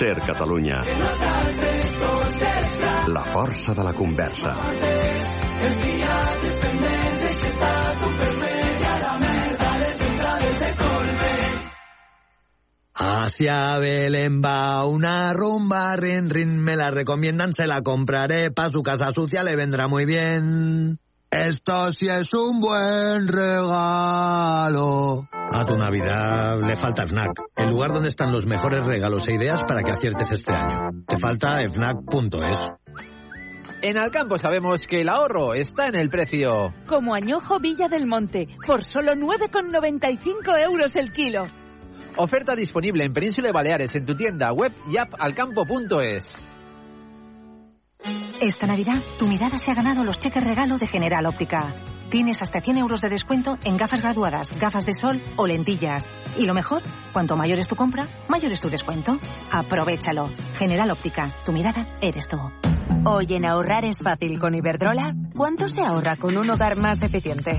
Ser Catalunya. La força de la conversa. Hacia Belén va una rumba, rin, rin, me la recomiendan, se la compraré, pa' su casa sucia le vendrá muy bien. Esto sí es un buen regalo. A tu Navidad le falta FNAC, el lugar donde están los mejores regalos e ideas para que aciertes este año. Te falta fnac.es. En Alcampo sabemos que el ahorro está en el precio. Como añojo Villa del Monte, por solo 9,95 euros el kilo. Oferta disponible en Península y Baleares en tu tienda web y app alcampo.es. Esta Navidad, tu mirada se ha ganado los cheques regalo de General Óptica. Tienes hasta 100 euros de descuento en gafas graduadas, gafas de sol o lentillas. Y lo mejor, cuanto mayor es tu compra, mayor es tu descuento. Aprovechalo. General Óptica, tu mirada eres tú. Hoy en ahorrar es fácil con Iberdrola. ¿Cuánto se ahorra con un hogar más eficiente?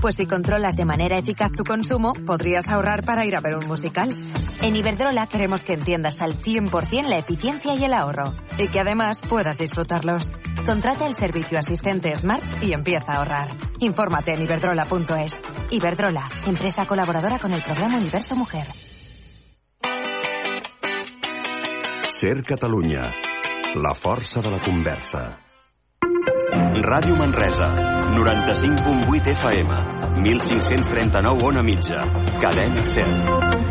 Pues si controlas de manera eficaz tu consumo, podrías ahorrar para ir a ver un musical. En Iberdrola queremos que entiendas al 100% la eficiencia y el ahorro. Y que además puedas disfrutarlos. Contrata el servicio asistente Smart y empieza a ahorrar. Infórmate en iberdrola.es. Iberdrola, empresa colaboradora con el programa Universo Mujer. Ser Catalunya. La força de la conversa. Ràdio Manresa, 95.8 FM, 1539 on a mitja, cadena 100.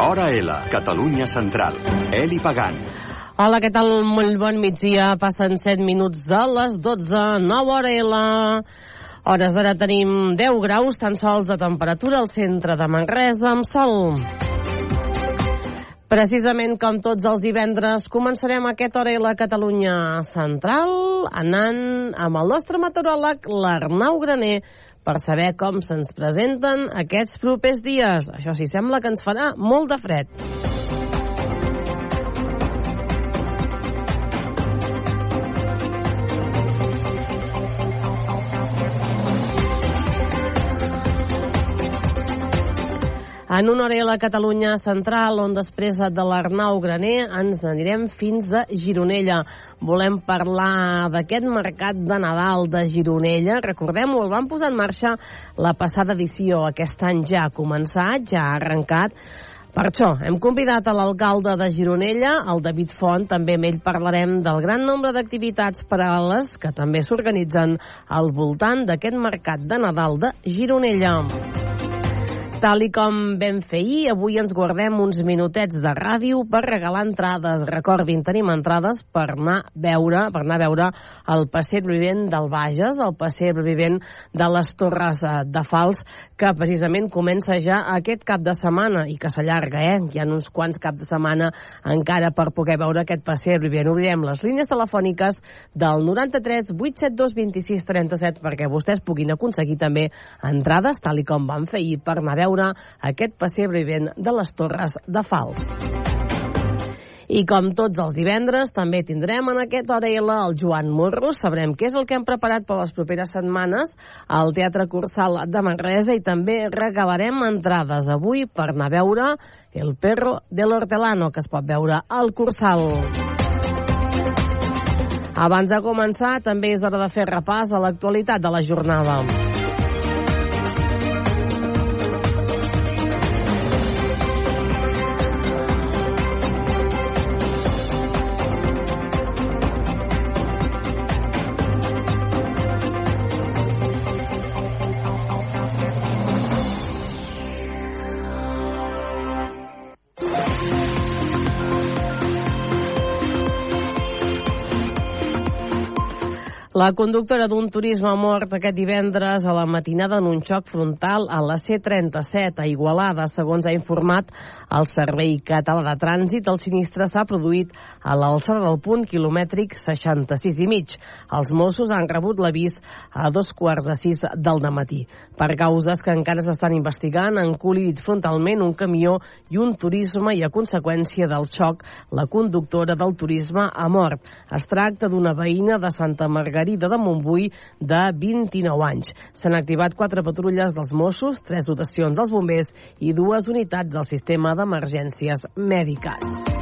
Hora L, Catalunya Central. Eli Pagant. Hola, què tal? Molt bon migdia. Passen 7 minuts de les 12, 9 hora L. Hores d'ara tenim 10 graus tan sols de temperatura al centre de Manresa amb sol. Precisament com tots els divendres, començarem aquest hora a la Catalunya Central anant amb el nostre meteoròleg, l'Arnau Graner, per saber com se'ns presenten aquests propers dies. Això sí, sembla que ens farà molt de fred. En una hora a la Catalunya Central, on després de l'Arnau Graner ens anirem fins a Gironella. Volem parlar d'aquest mercat de Nadal de Gironella. Recordem-ho, el van posar en marxa la passada edició. Aquest any ja ha començat, ja ha arrencat. Per això, hem convidat a l'alcalde de Gironella, el David Font, també amb ell parlarem del gran nombre d'activitats paral·leles que també s'organitzen al voltant d'aquest mercat de Nadal de Gironella. Tal i com vam fer ahir, avui ens guardem uns minutets de ràdio per regalar entrades. Recordin, tenim entrades per anar a veure, per anar a veure el passeig vivent del Bages, el passeig vivent de les Torres eh, de Fals, que precisament comença ja aquest cap de setmana i que s'allarga, eh? Hi ha uns quants caps de setmana encara per poder veure aquest passeig vivent. Obrirem les línies telefòniques del 93 872 26 37 perquè vostès puguin aconseguir també entrades, tal i com van fer ahir, per anar a veure aquest pessebre vivent de les Torres de Fals. I com tots els divendres, també tindrem en aquest hora L el Joan Morro. Sabrem què és el que hem preparat per les properes setmanes al Teatre Cursal de Manresa i també regalarem entrades avui per anar a veure El perro de l'Hortelano, que es pot veure al Cursal. Abans de començar, també és hora de fer repàs a l'actualitat de la jornada. La conductora d'un turisme ha mort aquest divendres a la matinada en un xoc frontal a la C-37 a Igualada. Segons ha informat el Servei Català de Trànsit, el sinistre s'ha produït a l'alçada del punt quilomètric 66 i mig. Els Mossos han rebut l'avís a dos quarts de sis del matí. Per causes que encara s'estan investigant, han col·lidit frontalment un camió i un turisme i a conseqüència del xoc la conductora del turisme ha mort. Es tracta d'una veïna de Santa Margarida de Montbui de 29 anys. S'han activat quatre patrulles dels Mossos, tres dotacions dels bombers i dues unitats del sistema d'emergències mèdiques.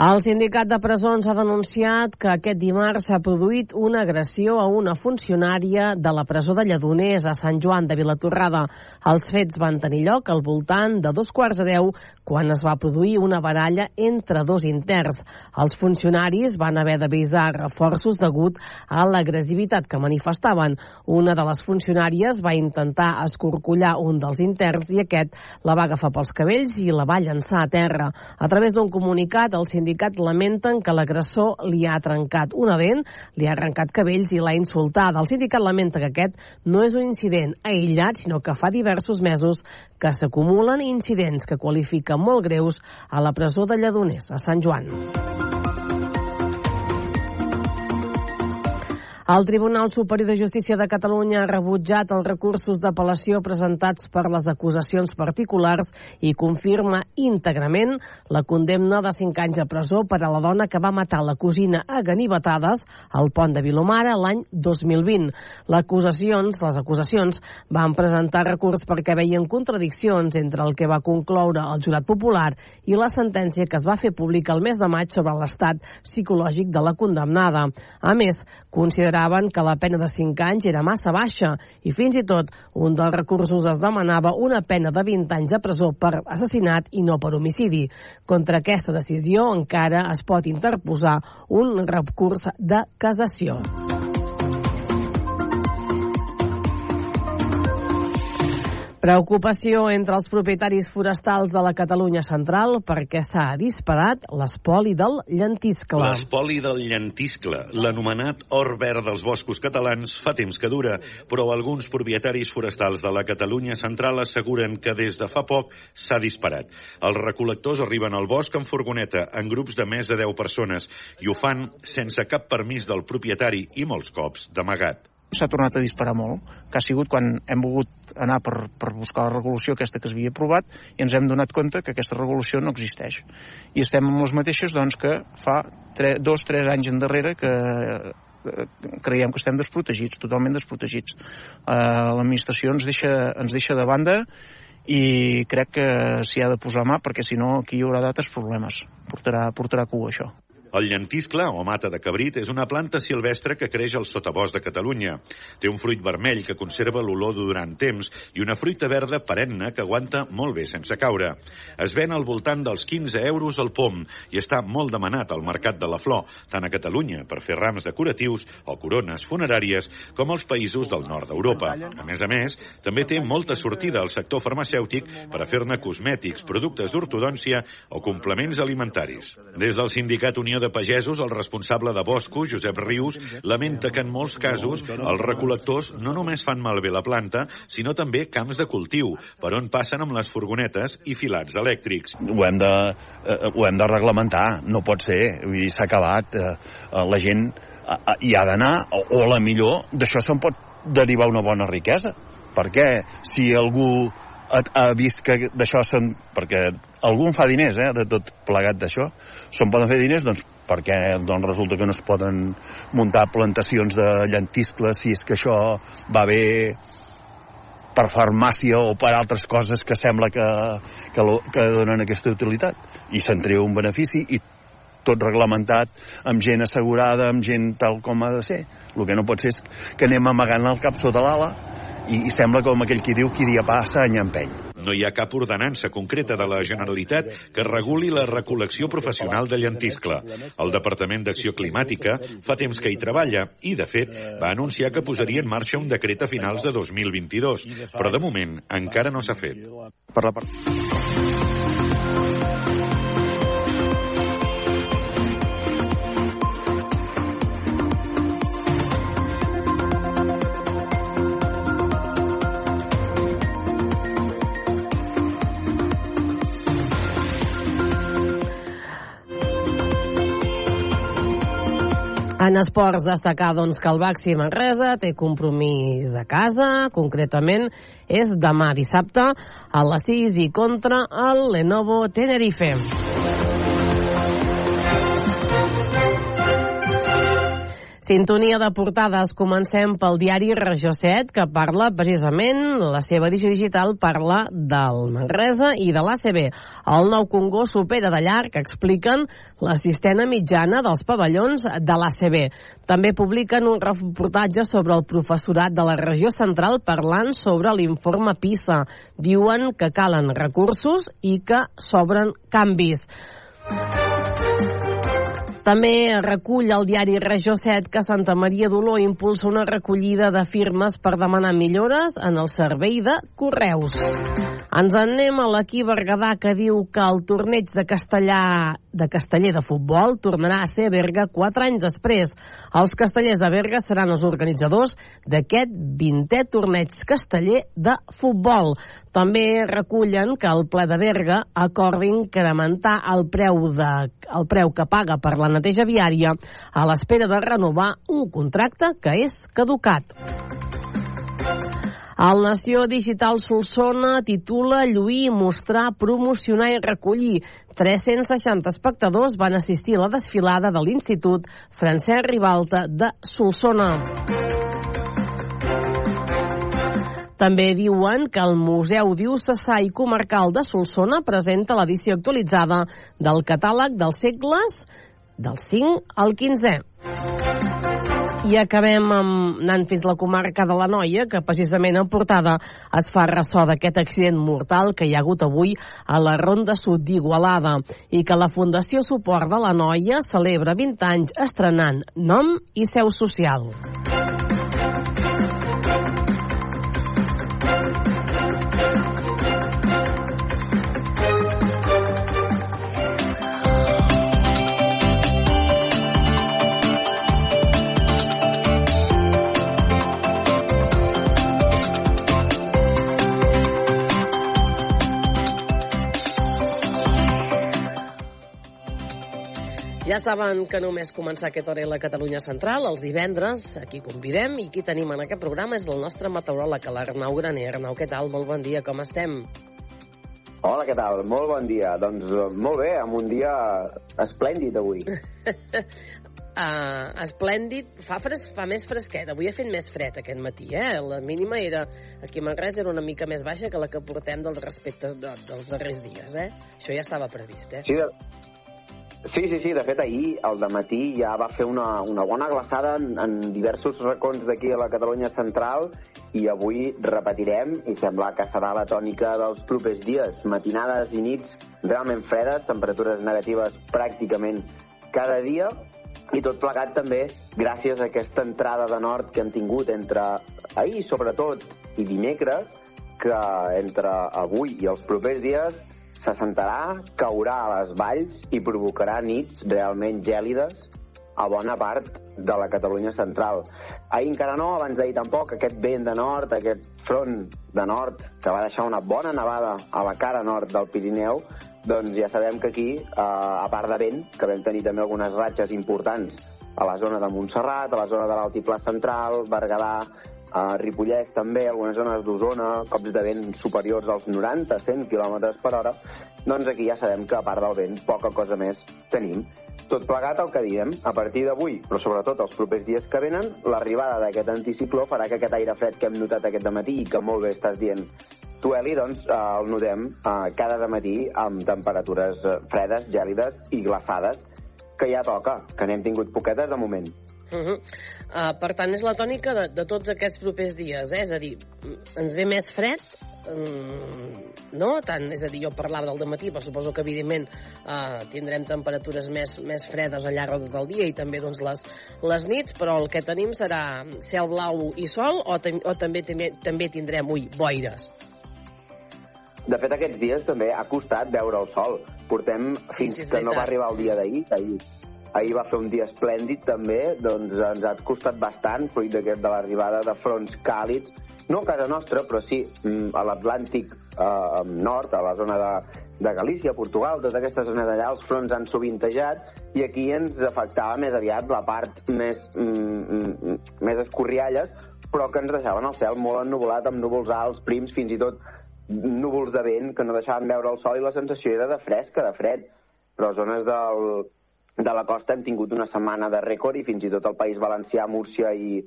El sindicat de presons ha denunciat que aquest dimarts s'ha produït una agressió a una funcionària de la presó de Lledoners a Sant Joan de Vilatorrada. Els fets van tenir lloc al voltant de dos quarts de deu quan es va produir una baralla entre dos interns. Els funcionaris van haver d'avisar reforços degut a l'agressivitat que manifestaven. Una de les funcionàries va intentar escorcollar un dels interns i aquest la va agafar pels cabells i la va llançar a terra. A través d'un comunicat, el sindicat lamenten que l'agressor li ha trencat una dent, li ha arrencat cabells i l'ha insultat. El sindicat lamenta que aquest no és un incident aïllat, sinó que fa diversos mesos que s'acumulen incidents que qualifiquen molt greus a la presó de Lledoners, a Sant Joan. El Tribunal Superior de Justícia de Catalunya ha rebutjat els recursos d'apel·lació presentats per les acusacions particulars i confirma íntegrament la condemna de 5 anys de presó per a la dona que va matar la cosina a ganivetades al pont de Vilomara l'any 2020. Les acusacions, les acusacions van presentar recurs perquè veien contradiccions entre el que va concloure el jurat popular i la sentència que es va fer pública el mes de maig sobre l'estat psicològic de la condemnada. A més, considerar consideraven que la pena de 5 anys era massa baixa i fins i tot un dels recursos es demanava una pena de 20 anys de presó per assassinat i no per homicidi. Contra aquesta decisió encara es pot interposar un recurs de casació. Preocupació entre els propietaris forestals de la Catalunya central perquè s'ha disparat l'espoli del llentiscle. L'espoli del llentiscle, l'anomenat or verd dels boscos catalans, fa temps que dura, però alguns propietaris forestals de la Catalunya central asseguren que des de fa poc s'ha disparat. Els recol·lectors arriben al bosc en furgoneta, en grups de més de 10 persones, i ho fan sense cap permís del propietari i molts cops d'amagat s'ha tornat a disparar molt, que ha sigut quan hem volgut anar per, per buscar la regulació aquesta que es havia aprovat i ens hem donat compte que aquesta regulació no existeix. I estem amb les mateixes doncs, que fa tre, dos, tres anys endarrere que eh, creiem que estem desprotegits, totalment desprotegits. Uh, L'administració ens, deixa, ens deixa de banda i crec que s'hi ha de posar mà perquè si no aquí hi haurà d'altres problemes. Portarà, portarà cua això. El llentiscle, o mata de cabrit, és una planta silvestre que creix al sotabosc de Catalunya. Té un fruit vermell que conserva l'olor durant temps i una fruita verda perenne que aguanta molt bé sense caure. Es ven al voltant dels 15 euros al pom i està molt demanat al mercat de la flor, tant a Catalunya per fer rams decoratius o corones funeràries com als països del nord d'Europa. A més a més, també té molta sortida al sector farmacèutic per a fer-ne cosmètics, productes d'ortodòncia o complements alimentaris. Des del sindicat Unió de Pagesos, el responsable de boscos, Josep Rius, lamenta que en molts casos els recol·lectors no només fan malbé la planta, sinó també camps de cultiu, per on passen amb les furgonetes i filats elèctrics. Ho hem de, eh, ho hem de reglamentar, no pot ser, s'ha acabat. Eh, eh, la gent eh, hi ha d'anar, o, o la millor, d'això se'n pot derivar una bona riquesa. Perquè si algú ha, ha vist que d'això se'n... perquè algú en fa diners, eh, de tot plegat d'això, se'n poden fer diners, doncs perquè doncs, resulta que no es poden muntar plantacions de llentiscles si és que això va bé per farmàcia o per altres coses que sembla que, que, lo, que donen aquesta utilitat i se'n treu un benefici i tot reglamentat, amb gent assegurada, amb gent tal com ha de ser. El que no pot ser és que anem amagant el cap sota l'ala i, i sembla com aquell qui diu qui dia passa any empeny. No hi ha cap ordenança concreta de la Generalitat que reguli la recol·lecció professional de llentiscle. El Departament d'Acció Climàtica fa temps que hi treballa i, de fet, va anunciar que posaria en marxa un decret a finals de 2022, però de moment encara no s'ha fet. Per la part... En esports, destacar doncs, que el Baxi Manresa té compromís a casa, concretament és demà dissabte a les 6 i contra el Lenovo Tenerife. Sintonia de portades. Comencem pel diari Regió 7, que parla precisament, la seva edició digital parla del Manresa i de l'ACB. El nou Congo supera de llarg, expliquen, l'assistena mitjana dels pavellons de l'ACB. També publiquen un reportatge sobre el professorat de la regió central parlant sobre l'informe PISA. Diuen que calen recursos i que s'obren canvis. També recull el diari Regió 7 que Santa Maria d'Oló impulsa una recollida de firmes per demanar millores en el servei de correus. Ens en anem a l'equip Berguedà que diu que el torneig de castellà de casteller de futbol tornarà a ser a Berga quatre anys després. Els castellers de Berga seran els organitzadors d'aquest 20è torneig casteller de futbol. També recullen que el ple de Berga acordi incrementar el preu, de, el preu que paga per la neteja viària a l'espera de renovar un contracte que és caducat. El Nació Digital Solsona titula Lluir, mostrar, promocionar i recollir. 360 espectadors van assistir a la desfilada de l'Institut Francesc Ribalta de Solsona. També diuen que el Museu Diocesà i Comarcal de Solsona presenta l'edició actualitzada del catàleg dels segles del 5 al 15è. I acabem amb, anant fins la comarca de la Noia, que precisament en portada es fa ressò d'aquest accident mortal que hi ha hagut avui a la Ronda Sud d'Igualada i que la Fundació Suport de la Noia celebra 20 anys estrenant nom i seu social. Ja saben que només començar aquesta hora a la Catalunya Central, els divendres, aquí convidem, i qui tenim en aquest programa és el nostre meteoròleg, l'Arnau Graner. Arnau, què tal? Molt bon dia, com estem? Hola, què tal? Molt bon dia. Doncs eh, molt bé, amb un dia esplèndid avui. uh, esplèndid, fa, fres, fa més fresquet, avui ha fet més fred aquest matí, eh? La mínima era, aquí a Manresa era una mica més baixa que la que portem dels respectes de, dels darrers dies, eh? Això ja estava previst, eh? Sí, de... Sí, sí, sí, de fet ahir al matí ja va fer una, una bona glaçada en, en diversos racons d'aquí a la Catalunya central i avui repetirem i sembla que serà la tònica dels propers dies. Matinades i nits realment fredes, temperatures negatives pràcticament cada dia i tot plegat també gràcies a aquesta entrada de nord que hem tingut entre ahir sobretot i dimecres que entre avui i els propers dies s'assentarà, caurà a les valls i provocarà nits realment gèlides a bona part de la Catalunya central. Ahir encara no, abans d'ahir tampoc, aquest vent de nord, aquest front de nord que va deixar una bona nevada a la cara nord del Pirineu, doncs ja sabem que aquí, eh, a part de vent, que vam tenir també algunes ratxes importants a la zona de Montserrat, a la zona de l'Altiplà Central, Berguedà, a Ripollès també, algunes zones d'Osona, cops de vent superiors als 90-100 km per hora, doncs aquí ja sabem que a part del vent poca cosa més tenim. Tot plegat el que diem, a partir d'avui, però sobretot els propers dies que venen, l'arribada d'aquest anticicló farà que aquest aire fred que hem notat aquest matí i que molt bé estàs dient tu, Eli, doncs eh, el notem eh, cada matí amb temperatures eh, fredes, gèlides i glaçades, que ja toca, que n'hem tingut poquetes de moment. Uh -huh. Uh, per tant, és la tònica de, de tots aquests propers dies, eh? és a dir, ens ve més fred, um, no? Tant, és a dir, jo parlava del matí, però suposo que evidentment uh, tindrem temperatures més, més fredes al llarg de tot el dia i també doncs, les, les nits, però el que tenim serà cel blau i sol o, o també, també, també tindrem, ui, boires? De fet, aquests dies també ha costat veure el sol. Portem fins sí, sí, que no va arribar el dia d'ahir, ahir Ahir va fer un dia esplèndid també, doncs ens ha costat bastant, fruit de l'arribada de fronts càlids, no a casa nostra, però sí mm, a l'Atlàntic eh, nord, a la zona de de Galícia, Portugal, totes aquestes zones allà, els fronts han sovintejat i aquí ens afectava més aviat la part més, mm, mm, més escorrialles, però que ens deixaven el cel molt ennuvolat, amb núvols alts, prims, fins i tot núvols de vent que no deixaven veure el sol i la sensació era de fresca, de fred. Però zones del, de la costa hem tingut una setmana de rècord i fins i tot el País Valencià, Múrcia i,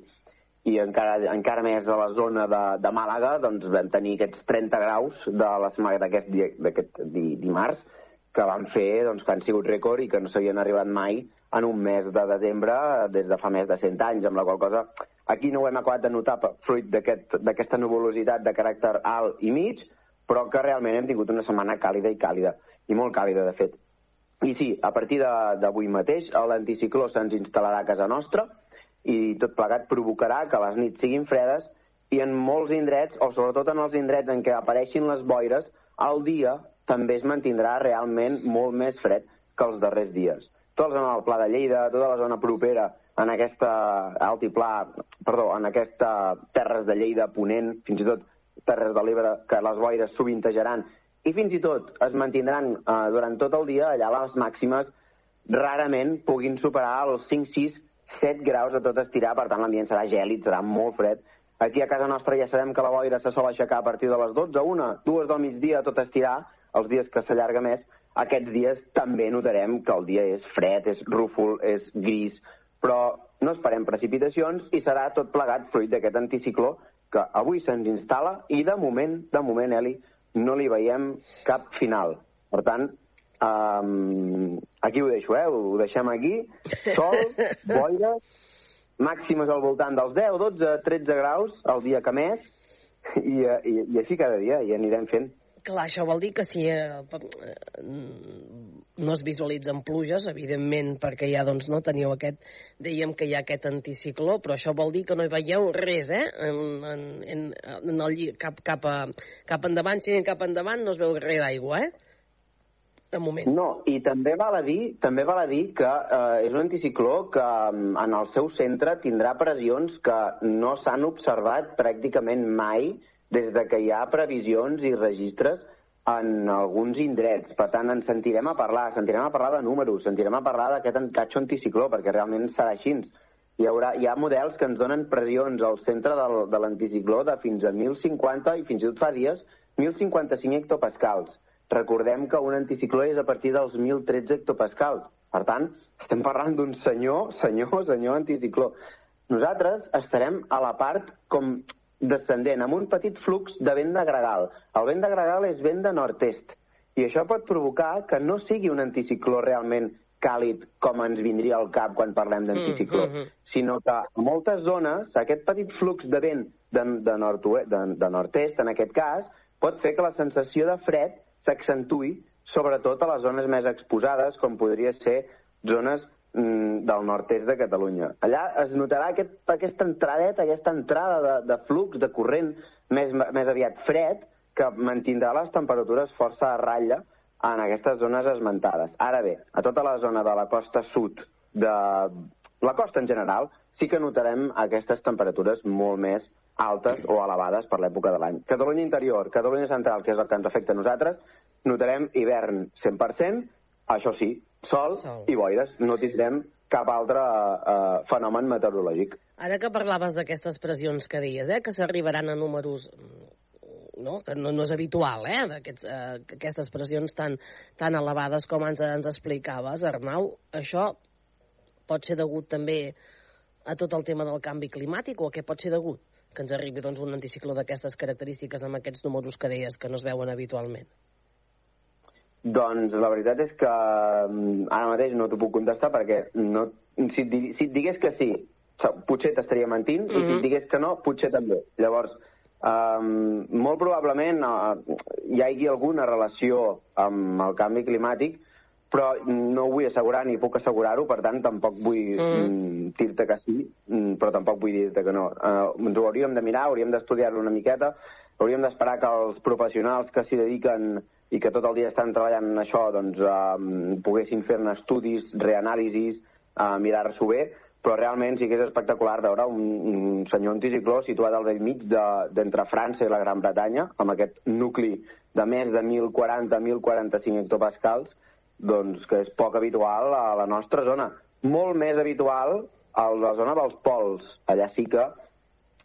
i encara, encara més a la zona de, de Màlaga doncs vam tenir aquests 30 graus de la setmana d'aquest di- di, dimarts que van fer, doncs, que han sigut rècord i que no s'havien arribat mai en un mes de desembre des de fa més de 100 anys, amb la qual cosa aquí no ho hem acabat de notar fruit d'aquest- d'aquesta nuvolositat de caràcter alt i mig, però que realment hem tingut una setmana càlida i càlida, i molt càlida, de fet. I sí, a partir d'avui mateix, l'anticicló se'ns instal·larà a casa nostra i tot plegat provocarà que les nits siguin fredes i en molts indrets, o sobretot en els indrets en què apareixin les boires, el dia també es mantindrà realment molt més fred que els darrers dies. Tota la zona del Pla de Lleida, tota la zona propera en aquesta altiplà, perdó, en aquesta terres de Lleida, Ponent, fins i tot Terres de l'Ebre, que les boires sovintejaran, i fins i tot es mantindran eh, durant tot el dia allà les màximes rarament puguin superar els 5, 6, 7 graus a tot estirar, per tant l'ambient serà gèlid, serà molt fred. Aquí a casa nostra ja sabem que la boira se sol aixecar a partir de les 12, 1, 2 del migdia a tot estirar, els dies que s'allarga més. Aquests dies també notarem que el dia és fred, és rúfol, és gris, però no esperem precipitacions i serà tot plegat fruit d'aquest anticicló que avui se'ns instal·la i de moment, de moment, Eli, no li veiem cap final. Per tant, um, aquí ho deixo, eh? Ho deixem aquí. Sol, boires, màximes al voltant dels 10, 12, 13 graus el dia que més i, eh, i, i així cada dia i anirem fent. Clar, això vol dir que si eh, eh, no es visualitzen pluges, evidentment, perquè ja doncs, no teniu aquest, dèiem que hi ha aquest anticicló, però això vol dir que no hi veieu res, eh? En, en, en, en el, cap, cap, a, cap endavant, si cap endavant, no es veu res d'aigua, eh? De moment. No, i també val a dir, també val a dir que eh, és un anticicló que mm, en el seu centre tindrà pressions que no s'han observat pràcticament mai des de que hi ha previsions i registres en alguns indrets. Per tant, ens sentirem a parlar, sentirem a parlar de números, sentirem a parlar d'aquest encatxo anticicló, perquè realment serà així. Hi, haurà, hi ha models que ens donen pressions al centre del, de l'anticicló de fins a 1.050 i fins i tot fa dies 1.055 hectopascals. Recordem que un anticicló és a partir dels 1.013 hectopascals. Per tant, estem parlant d'un senyor, senyor, senyor anticicló. Nosaltres estarem a la part com descendent, amb un petit flux de vent de gregal. El vent de gregal és vent de nord-est, i això pot provocar que no sigui un anticicló realment càlid com ens vindria al cap quan parlem d'anticicló, Mm, mhm. sinó que a moltes zones aquest petit flux de vent de, de nord de, de nord-est, en aquest cas, pot fer que la sensació de fred s'accentui sobretot a les zones més exposades, com podria ser zones del nord-est de Catalunya. Allà es notarà aquest, aquesta entradeta, aquesta entrada de, de flux, de corrent més, més aviat fred, que mantindrà les temperatures força a ratlla en aquestes zones esmentades. Ara bé, a tota la zona de la costa sud, de la costa en general, sí que notarem aquestes temperatures molt més altes o elevades per l'època de l'any. Catalunya interior, Catalunya central, que és el que ens afecta a nosaltres, notarem hivern 100%, això sí, sol, Sol. i boires. No tindrem cap altre eh, fenomen meteorològic. Ara que parlaves d'aquestes pressions que deies, eh, que s'arribaran a números no, que no, no és habitual, eh, d'aquests, eh, que aquestes pressions tan, tan elevades com ens, ens explicaves, Arnau, això pot ser degut també a tot el tema del canvi climàtic o a què pot ser degut que ens arribi doncs, un anticicló d'aquestes característiques amb aquests números que deies que no es veuen habitualment? Doncs la veritat és que mm, ara mateix no t'ho puc contestar perquè no, si, et, di- si et digués que sí, potser t'estaria mentint, i si Mhm. et digués que no, potser també. Llavors, um, molt probablement uh, hi hagi alguna relació amb el canvi climàtic, però no ho vull assegurar ni puc assegurar-ho, per tant tampoc vull Mhm. mm. dir-te que sí, mm, però tampoc vull dir-te que no. Uh, ens ho hauríem de mirar, hauríem d'estudiar-ho una miqueta, hauríem d'esperar que els professionals que s'hi dediquen i que tot el dia estan treballant en això doncs, eh, poguessin fer-ne estudis, reanàlisis, eh, mirar-s'ho bé, però realment sí que és espectacular veure un, un senyor anticicló situat al vell mig de- d'entre França i la Gran Bretanya, amb aquest nucli de més de 1.040-1.045 hectopascals, doncs que és poc habitual a la nostra zona. Molt més habitual a la zona dels pols. Allà sí que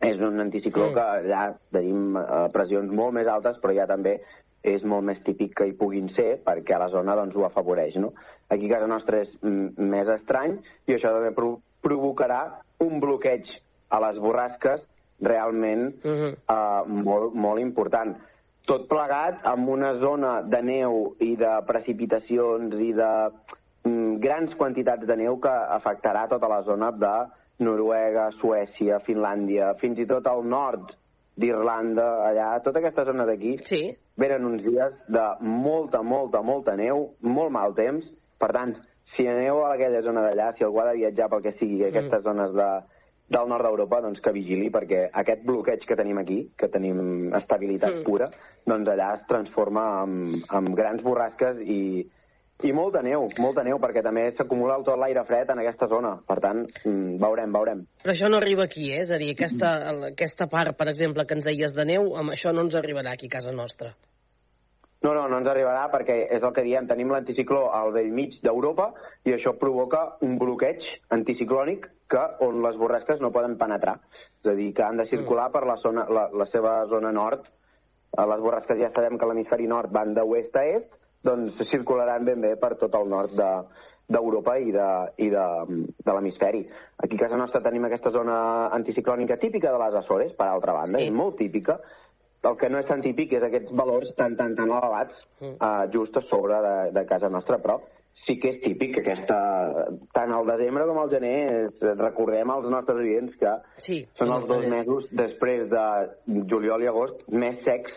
és un anticicló Mm. que allà tenim eh, pressions molt més altes, però ja també és molt més típic que hi puguin ser, perquè a la zona doncs, ho afavoreix. No? Aquí a casa nostra és més estrany i això també pro provocarà un bloqueig a les borrasques realment Mhm. eh, molt, molt important. Tot plegat amb una zona de neu i de precipitacions i de mm, grans quantitats de neu que afectarà tota la zona de Noruega, Suècia, Finlàndia, fins i tot al nord d'Irlanda, allà, tota aquesta zona d'aquí, sí. Venen uns dies de molta, molta, molta neu, molt mal temps, per tant, si aneu a aquella zona d'allà, si algú ha de viatjar pel que sigui a aquestes zones de, del nord d'Europa, doncs que vigili, perquè aquest bloqueig que tenim aquí, que tenim estabilitat Mm. pura, doncs allà es transforma en, en grans borrasques i, i molta neu, molta neu, perquè també s'acumula tot l'aire fred en aquesta zona. Per tant, mm, veurem, veurem. Però això no arriba aquí, eh? És a dir, aquesta, aquesta part, per exemple, que ens deies de neu, amb això no ens arribarà aquí a casa nostra. No, no, no ens arribarà perquè és el que diem, tenim l'anticicló al vell mig d'Europa i això provoca un bloqueig anticiclònic que on les borrasques no poden penetrar. És a dir, que han de circular per la, zona, la, la seva zona nord. Les borrasques ja sabem que l'hemisferi nord van de oest a est, doncs circularan ben bé per tot el nord de, d'Europa i de, i de, de l'hemisferi. Aquí a casa nostra tenim aquesta zona anticiclònica típica de les Açores, per altra banda, Sí. és molt típica. El que no és tan típic és aquests valors tan, tan, tan elevats uh, just a sobre de, de casa nostra, però sí que és típic que aquesta, tant al desembre com al gener, és, recordem als nostres oients que Sí, són els dos mesos després de juliol i agost més secs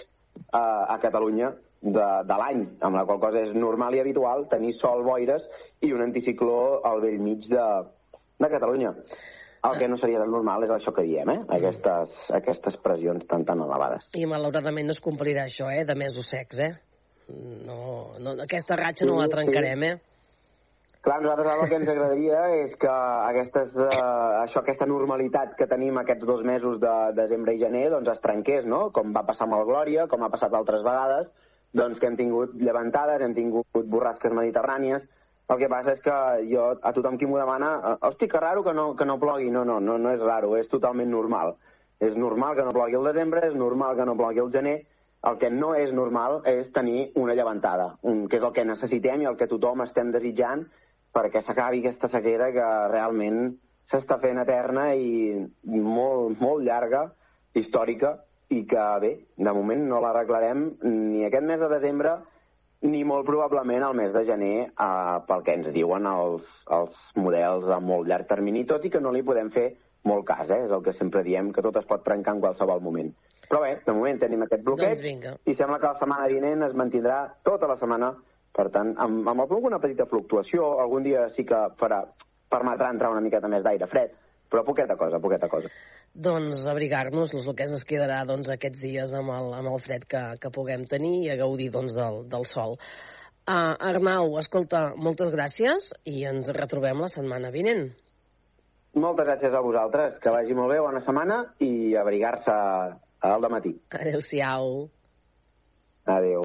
uh, a Catalunya de, de l'any, amb la qual cosa és normal i habitual tenir sol, boires i un anticicló al vell mig de, de Catalunya. El que no seria tan normal és això que diem, eh? Aquestes, aquestes pressions tan tan elevades. I malauradament no es complirà això, eh? De mesos secs, eh? No, no, aquesta ratxa no la Sí, trencarem, eh? Clar, nosaltres el que ens agradaria és que aquestes, eh, això, aquesta normalitat que tenim aquests dos mesos de desembre i gener doncs es trenqués, no? Com va passar amb el Glòria, com ha passat altres vegades, doncs que hem tingut llevantades, hem tingut borrasques mediterrànies. El que passa és que jo, a tothom qui m'ho demana, eh, hosti, que raro que no, que no plogui. No, no, no, no és raro, és totalment normal. És normal que no plogui el desembre, és normal que no plogui el gener, el que no és normal és tenir una llevantada, un, que és el que necessitem i el que tothom estem desitjant perquè s'acabi aquesta sequera que realment s'està fent eterna i molt, molt llarga, històrica, i que, bé, de moment no l'arreglarem ni aquest mes de desembre ni molt probablement al mes de gener eh, pel que ens diuen els, els models a molt llarg termini, tot i que no li podem fer molt cas, eh? és el que sempre diem, que tot es pot trencar en qualsevol moment. Però bé, de moment tenim aquest bloqueig Doncs vinga. i sembla que la setmana vinent es mantindrà tota la setmana, per tant, amb, amb alguna petita fluctuació, algun dia sí que farà, permetrà entrar una miqueta més d'aire fred, però poqueta cosa, poqueta cosa. Doncs abrigar-nos, el que ens quedarà doncs, aquests dies amb el, amb el fred que, que puguem tenir i a gaudir doncs, del, del sol. Uh, Arnau, escolta, moltes gràcies i ens retrobem la setmana vinent. Moltes gràcies a vosaltres, que vagi molt bé, bona setmana i abrigar-se al matí. Adéu-siau. Adéu.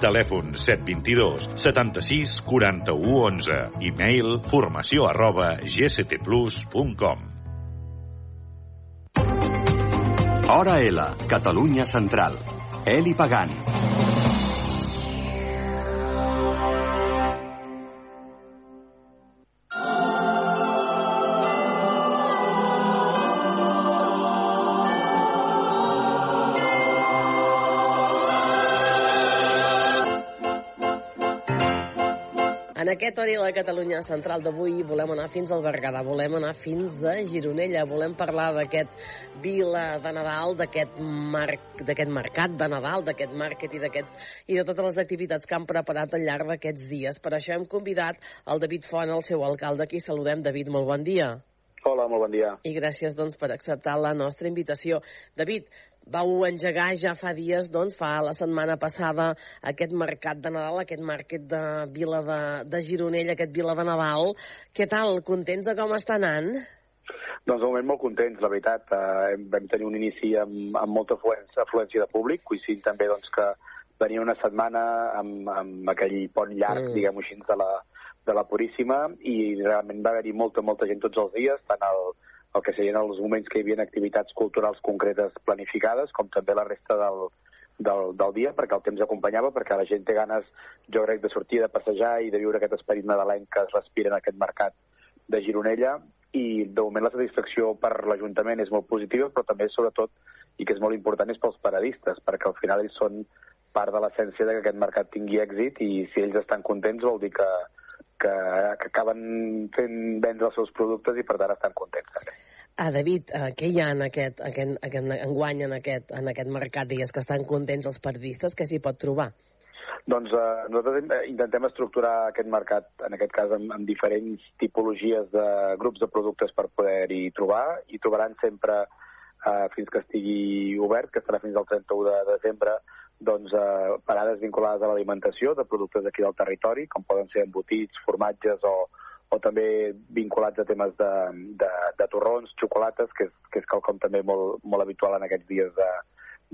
Telèfon 722 76 41 11. E-mail formació arroba gctplus.com. Hora L, Catalunya Central. Eli Pagant. Aquest hora la Catalunya Central d'avui volem anar fins al Berguedà, volem anar fins a Gironella, volem parlar d'aquest vila de Nadal, d'aquest mar... mercat de Nadal, d'aquest màrquet i, i de totes les activitats que han preparat al llarg d'aquests dies. Per això hem convidat el David Font, el seu alcalde, aquí saludem. David, molt bon dia. Hola, molt bon dia. I gràcies doncs, per acceptar la nostra invitació. David, vau engegar ja fa dies, doncs, fa la setmana passada, aquest mercat de Nadal, aquest mercat de Vila de, de Gironella, aquest Vila de Nadal. Què tal? Contents de com està anant? Doncs de moment molt contents, la veritat. Eh, vam tenir un inici amb, amb molta afluència, afluència de públic, coincidint també doncs, que venia una setmana amb, amb aquell pont llarg, mm. diguem-ho així, de la, de la Puríssima, i realment va haver-hi molta, molta gent tots els dies, tant el, el que serien els moments que hi havia activitats culturals concretes planificades, com també la resta del, del, del dia, perquè el temps acompanyava, perquè la gent té ganes, jo crec, de sortir, de passejar i de viure aquest esperit nadalenc que es respira en aquest mercat de Gironella, i de moment la satisfacció per l'Ajuntament és molt positiva, però també, sobretot, i que és molt important, és pels paradistes, perquè al final ells són part de l'essència de que aquest mercat tingui èxit i si ells estan contents vol dir que, que, que acaben fent vendre els seus productes i per tant estan contents també. Ah, David, uh, què hi ha en aquest, aquest, aquest enguany en aquest, en aquest mercat? Digues que estan contents els periodistes, què s'hi pot trobar? Doncs eh, nosaltres intentem estructurar aquest mercat, en aquest cas, amb, amb diferents tipologies de grups de productes per poder-hi trobar. I trobaran sempre, eh, fins que estigui obert, que estarà fins al 31 de desembre, doncs, eh, parades vinculades a l'alimentació de productes d'aquí del territori, com poden ser embotits, formatges o, o també vinculats a temes de, de, de torrons, xocolates, que és, que és quelcom també molt, molt habitual en aquests dies de,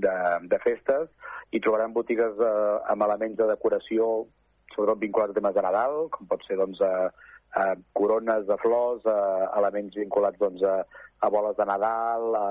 de, de festes, i trobaran botigues eh, amb elements de decoració, sobretot vinculats a temes de Nadal, com pot ser doncs, a, a corones de flors, a elements vinculats doncs, a, a boles de Nadal, a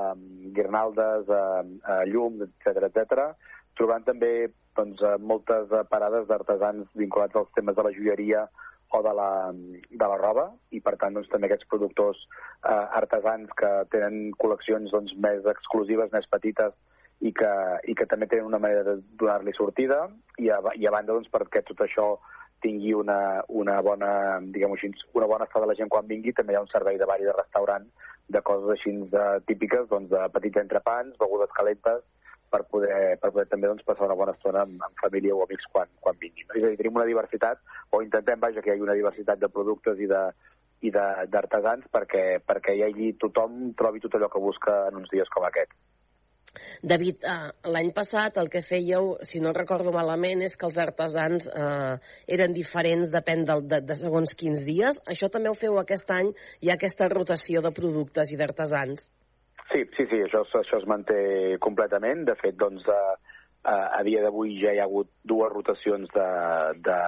guirnaldes, a, a llums, etc etc trobant també doncs, eh, moltes eh, parades d'artesans vinculats als temes de la joieria o de la, de la roba i per tant doncs, també aquests productors eh, artesans que tenen col·leccions doncs, més exclusives, més petites i que, i que també tenen una manera de donar-li sortida i a, i a banda doncs, perquè tot això tingui una, una bona, diguem així, una bona estada de la gent quan vingui, també hi ha un servei de bar i de restaurant de coses així de, típiques, doncs, de petits entrepans, begudes calentes, per poder, per poder també doncs, passar una bona estona amb, amb família o amics quan, quan vinguin. És a dir, tenim una diversitat, o intentem, vaja, que hi hagi una diversitat de productes i de i d'artesans perquè, perquè hi hagi tothom trobi tot allò que busca en uns dies com aquest. David, eh, l'any passat el que fèieu, si no recordo malament, és que els artesans eh, eren diferents, depèn de, de, de segons quins dies. Això també ho feu aquest any, hi ha aquesta rotació de productes i d'artesans? Sí, sí, sí, això, això es manté completament. De fet, doncs, a, a, a dia d'avui ja hi ha hagut dues rotacions de, de,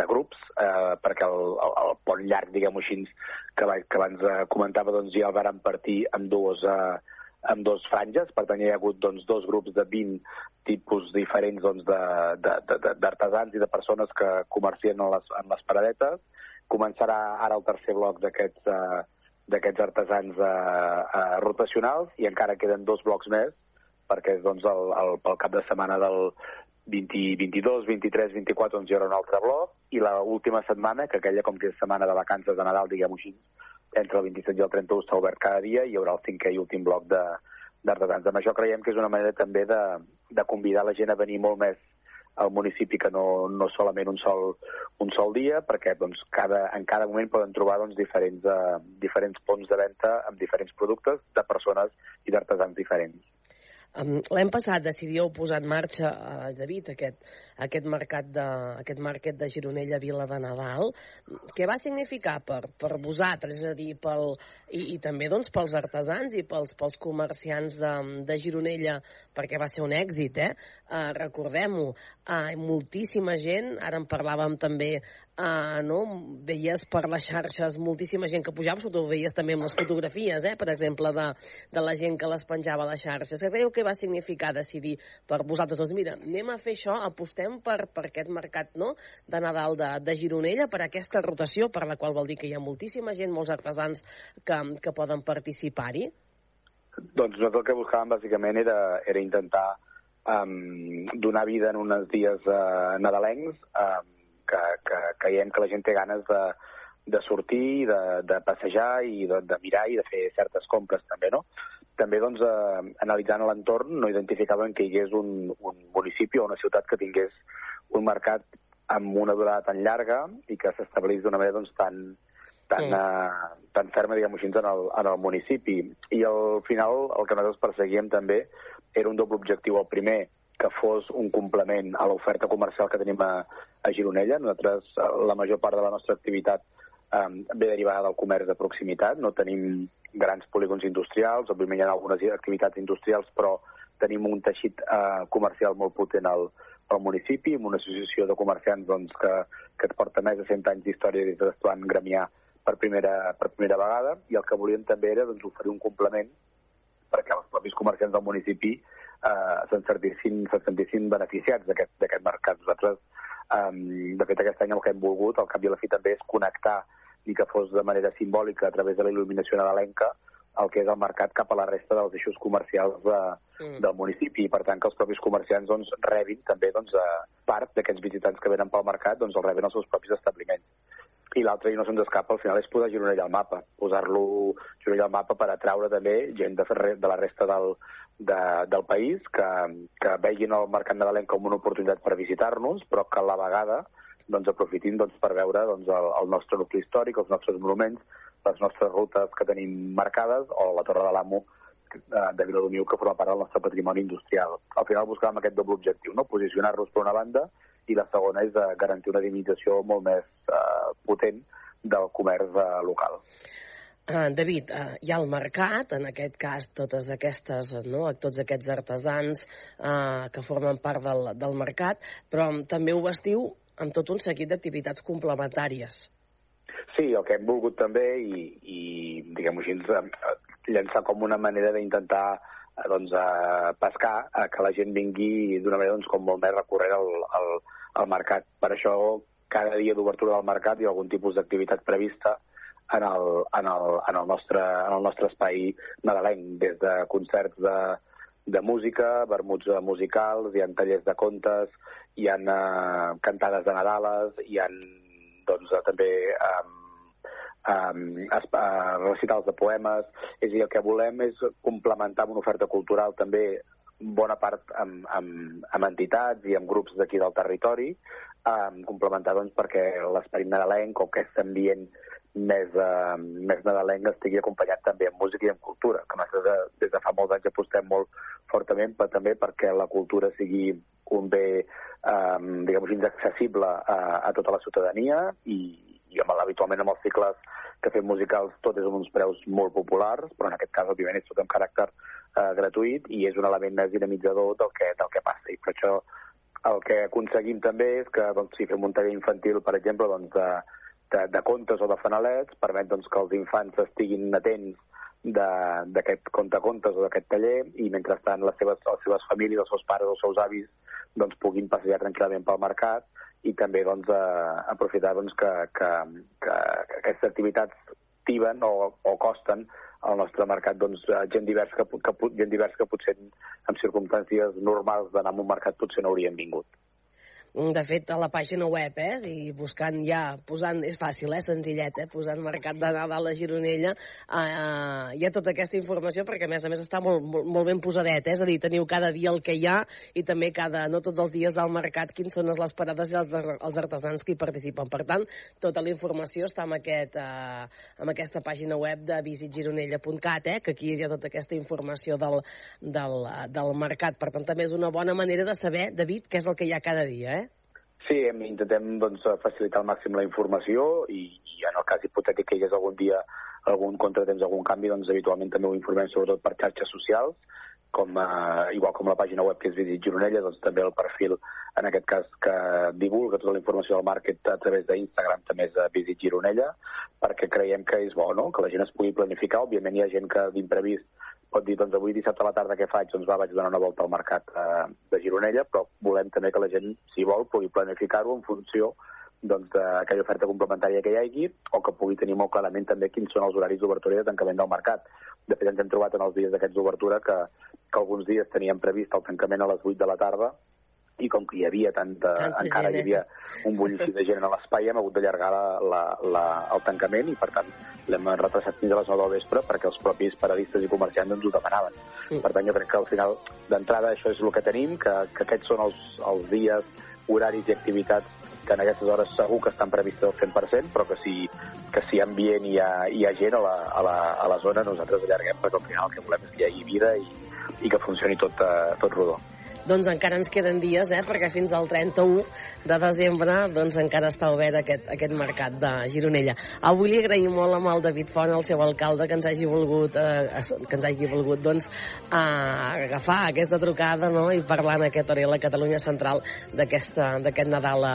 de grups, eh, perquè el, el, el pont llarg, diguem-ho així, que, que abans eh, comentava, doncs ja el varen partir amb dues, eh, amb dos franges, per tant hi ha hagut doncs, dos grups de 20 tipus diferents doncs, d'artesans i de persones que comercien en les, en les paradetes. Començarà ara el tercer bloc d'aquests eh, d'aquests artesans eh, eh, rotacionals i encara queden dos blocs més perquè doncs, el, el, pel cap de setmana del 20, 22, 23, 24 doncs hi haurà un altre bloc i la última setmana, que aquella com que és setmana de vacances de Nadal, diguem-ho així, entre el 27 i el 31 està obert cada dia i hi haurà el cinquè i últim bloc d'artesans. Amb això creiem que és una manera també de, de convidar la gent a venir molt més al municipi que no, no solament un sol, un sol dia, perquè doncs, cada, en cada moment poden trobar doncs, diferents, uh, diferents ponts de venda amb diferents productes de persones i d'artesans diferents. L'any passat decidíeu posar en marxa, uh, David, aquest, aquest mercat de, aquest mercat de Gironella Vila de Nadal. Què va significar per, per vosaltres, és a dir, pel, i, i també doncs, pels artesans i pels, pels comerciants de, de Gironella, perquè va ser un èxit, eh? Uh, Recordem-ho, uh, moltíssima gent, ara en parlàvem també uh, no? veies per les xarxes moltíssima gent que pujava, sobretot ho veies també amb les fotografies, eh? per exemple, de, de la gent que les penjava a les xarxes. Què creieu que va significar decidir per vosaltres? Doncs mira, anem a fer això, apostem per, per aquest mercat no? de Nadal de, de Gironella, per aquesta rotació, per la qual vol dir que hi ha moltíssima gent, molts artesans que, que poden participar-hi? Doncs nosaltres el que buscàvem bàsicament era, era intentar um, donar vida en uns dies uh, nadalencs um, que, que creiem que la gent té ganes de, de sortir, de, de passejar i de, de mirar i de fer certes compres també, no? També, doncs, eh, analitzant l'entorn, no identificàvem que hi hagués un, un municipi o una ciutat que tingués un mercat amb una durada tan llarga i que s'establís d'una manera doncs, tan, tan, mm. uh, tan ferma, diguem-ho així, en el, en el municipi. I al final el que nosaltres perseguíem també era un doble objectiu. El primer, que fos un complement a l'oferta comercial que tenim a, a Gironella. Nosaltres, la major part de la nostra activitat um, ve derivada del comerç de proximitat. No tenim grans polígons industrials, òbviament hi ha algunes activitats industrials, però tenim un teixit uh, comercial molt potent al, al municipi, amb una associació de comerciants doncs, que, que porta més de 100 anys d'història des de l'Estuant Gremià per primera, per primera vegada, i el que volíem també era doncs, oferir un complement perquè els propis comerciants del municipi eh, se'n sentissin, se sentissin beneficiats d'aquest mercat. Nosaltres, eh, de fet, aquest any el que hem volgut, al cap i a la fi també, és connectar i que fos de manera simbòlica a través de la il·luminació nadalenca el que és el mercat cap a la resta dels eixos comercials de, mm. del municipi i per tant que els propis comerciants doncs, rebin també doncs, a part d'aquests visitants que venen pel mercat doncs el reben els seus propis establiments. I l'altre, i no se'ns escapa, al final és posar Gironella al mapa, posar-lo Gironella al mapa per atraure també gent de, de la resta del, de, del país que, que veguin el mercat nadalenc com una oportunitat per visitar-nos, però que a la vegada doncs, aprofitin doncs, per veure doncs, el, el nostre nucli històric, els nostres monuments, les nostres rutes que tenim marcades o la Torre de l'Amo eh, de Viladomiu que forma part del nostre patrimoni industrial. Al final buscàvem aquest doble objectiu, no? posicionar-nos per una banda i la segona és de garantir una dimensió molt més eh, potent del comerç eh, local. Uh, David, hi ha el mercat, en aquest cas totes aquestes, no, tots aquests artesans uh, que formen part del, del mercat, però també ho vestiu amb tot un seguit d'activitats complementàries. Sí, el que hem volgut també, i, i diguem-ho així, llançar com una manera d'intentar eh, doncs, a pescar, a que la gent vingui d'una manera doncs, com molt més recorrent al, al, al mercat. Per això, cada dia d'obertura del mercat hi ha algun tipus d'activitat prevista en el, en, el, en, el nostre, en el nostre espai nadalenc, des de concerts de, de música, vermuts musicals, hi ha tallers de contes, hi ha uh, cantades de Nadales, hi ha doncs, també um, um, uh, recitals de poemes. És a dir, el que volem és complementar amb una oferta cultural també bona part amb, amb, amb entitats i amb grups d'aquí del territori, um, complementar doncs, perquè l'esperit nadalenc o aquest ambient més, uh, més nadalenc estigui acompanyat també amb música i amb cultura, que nosaltres de, des de fa molts anys apostem molt fortament, però també perquè la cultura sigui un bé, um, diguem-ho accessible a, a tota la ciutadania i, i amb, habitualment amb els cicles que fem musicals tot és amb uns preus molt populars, però en aquest cas, òbviament, és tot amb caràcter uh, gratuït i és un element més dinamitzador del que, del que passa. I per això el que aconseguim també és que doncs, si fem un taller infantil, per exemple, doncs, de, de, de contes o de fanalets, permet doncs, que els infants estiguin atents d'aquest conte-contes o d'aquest taller i mentrestant les seves, les seves famílies, els seus pares o els seus avis doncs, puguin passejar tranquil·lament pel mercat i també doncs, eh, aprofitar doncs, que, que, que, que aquestes activitats tiben o, o costen al nostre mercat doncs, gent, divers que, que, gent divers que potser en circumstàncies normals d'anar a un mercat potser no haurien vingut. De fet, a la pàgina web, eh, i buscant ja, posant, és fàcil, eh, senzillet, eh, posant Mercat de Nadal a la Gironella, eh, hi ha tota aquesta informació perquè, a més a més, està molt, molt, molt ben posadet, eh, és a dir, teniu cada dia el que hi ha i també cada, no tots els dies del mercat, quins són les parades i els, els artesans que hi participen. Per tant, tota la informació està en, aquest, eh, en aquesta pàgina web de visitgironella.cat, eh, que aquí hi ha tota aquesta informació del, del, del mercat. Per tant, també és una bona manera de saber, David, què és el que hi ha cada dia, eh? Sí, intentem doncs, facilitar al màxim la informació i, i en el cas hipotètic que hi hagués algun dia algun contratemps, algun canvi, doncs habitualment també ho informem sobretot per xarxes socials, com, eh, igual com la pàgina web que és Visit Gironella, doncs també el perfil, en aquest cas, que divulga tota la informació del màrquet a través d'Instagram també és Visit Gironella, perquè creiem que és bo, no?, que la gent es pugui planificar. Òbviament hi ha gent que d'imprevist pot dir, doncs avui dissabte a la tarda què faig? Doncs va, vaig donar una volta al mercat eh, de Gironella, però volem també que la gent, si vol, pugui planificar-ho en funció doncs, d'aquella oferta complementària que hi hagi o que pugui tenir molt clarament també quins són els horaris d'obertura i de tancament del mercat. De fet, ens hem trobat en els dies d'aquests d'obertura que, que alguns dies teníem previst el tancament a les 8 de la tarda i com que hi havia tanta, Tanta encara gent, hi eh? havia un bullici de gent a l'espai, hem hagut d'allargar la, la, la, el tancament i, per tant, l'hem retrasat fins a les 9 del vespre perquè els propis paradistes i comerciants ens ho demanaven. Mm. Per tant, jo crec que al final, d'entrada, això és el que tenim, que, que aquests són els, els dies, horaris i activitats que en aquestes hores segur que estan previstes al 100%, però que si, que si hi ha ambient i hi ha, hi ha gent a la, a, la, a la zona, nosaltres allarguem, perquè al final el que volem és que hi hagi vida i, i que funcioni tot, eh, tot rodó. Doncs encara ens queden dies, eh? perquè fins al 31 de desembre doncs, encara està obert aquest, aquest mercat de Gironella. Avui li agraïm molt amb el David Font, el seu alcalde, que ens hagi volgut, eh, que ens hagi volgut doncs, eh, agafar aquesta trucada no? i parlar en aquest hora a la Catalunya Central d'aquest Nadal,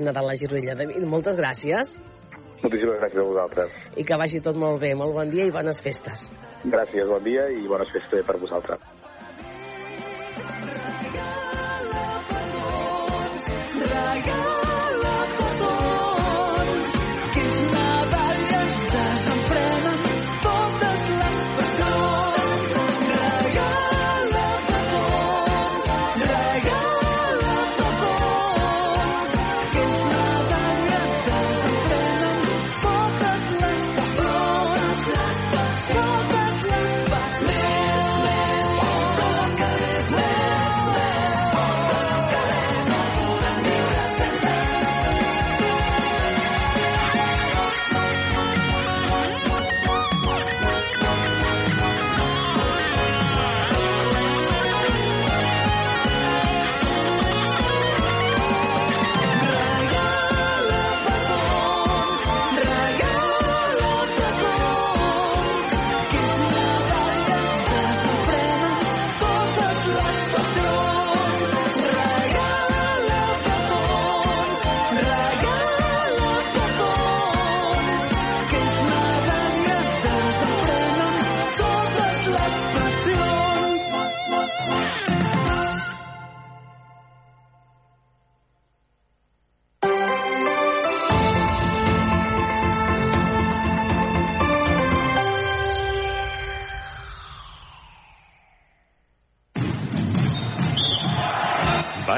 Nadal a Gironella. David, moltes gràcies Moltíssimes gràcies a vosaltres. i que vagi tot molt bé. Molt bon dia i bones festes. Gràcies, bon dia i bones festes per vosaltres.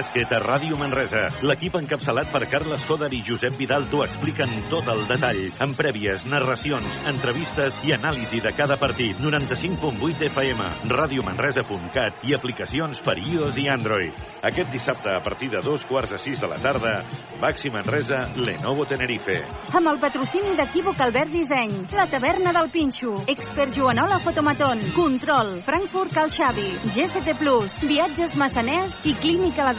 Bàsquet a Ràdio Manresa. L'equip encapçalat per Carles Coder i Josep Vidal t'ho expliquen tot el detall, amb prèvies, narracions, entrevistes i anàlisi de cada partit. 95.8 FM, radiomanresa.cat i aplicacions per iOS i Android. Aquest dissabte, a partir de dos quarts a sis de la tarda, Baxi Manresa, Lenovo Tenerife. Amb el patrocini d'Equívoc Albert Disseny, la taverna del Pinxo, Expert Joanola Fotomaton, Control, Frankfurt Cal Xavi, GST Plus, Viatges Massaners i Clínica La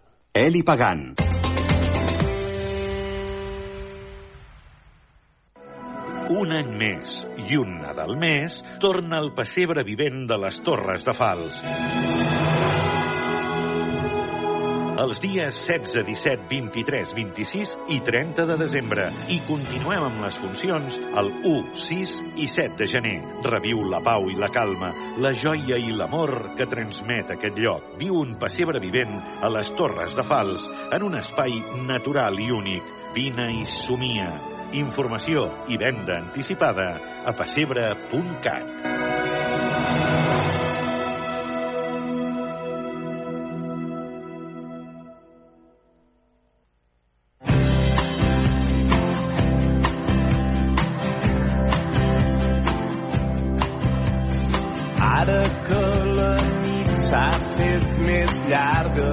Eli Pagant. Un any més i un Nadal més torna el pessebre vivent de les Torres de Fals. Els dies 16, 17, 23, 26 i 30 de desembre. I continuem amb les funcions el 1, 6 i 7 de gener. Reviu la pau i la calma, la joia i l'amor que transmet aquest lloc. Viu un pessebre vivent a les Torres de Fals, en un espai natural i únic. Vine i somia. Informació i venda anticipada a pessebre.cat. més llarga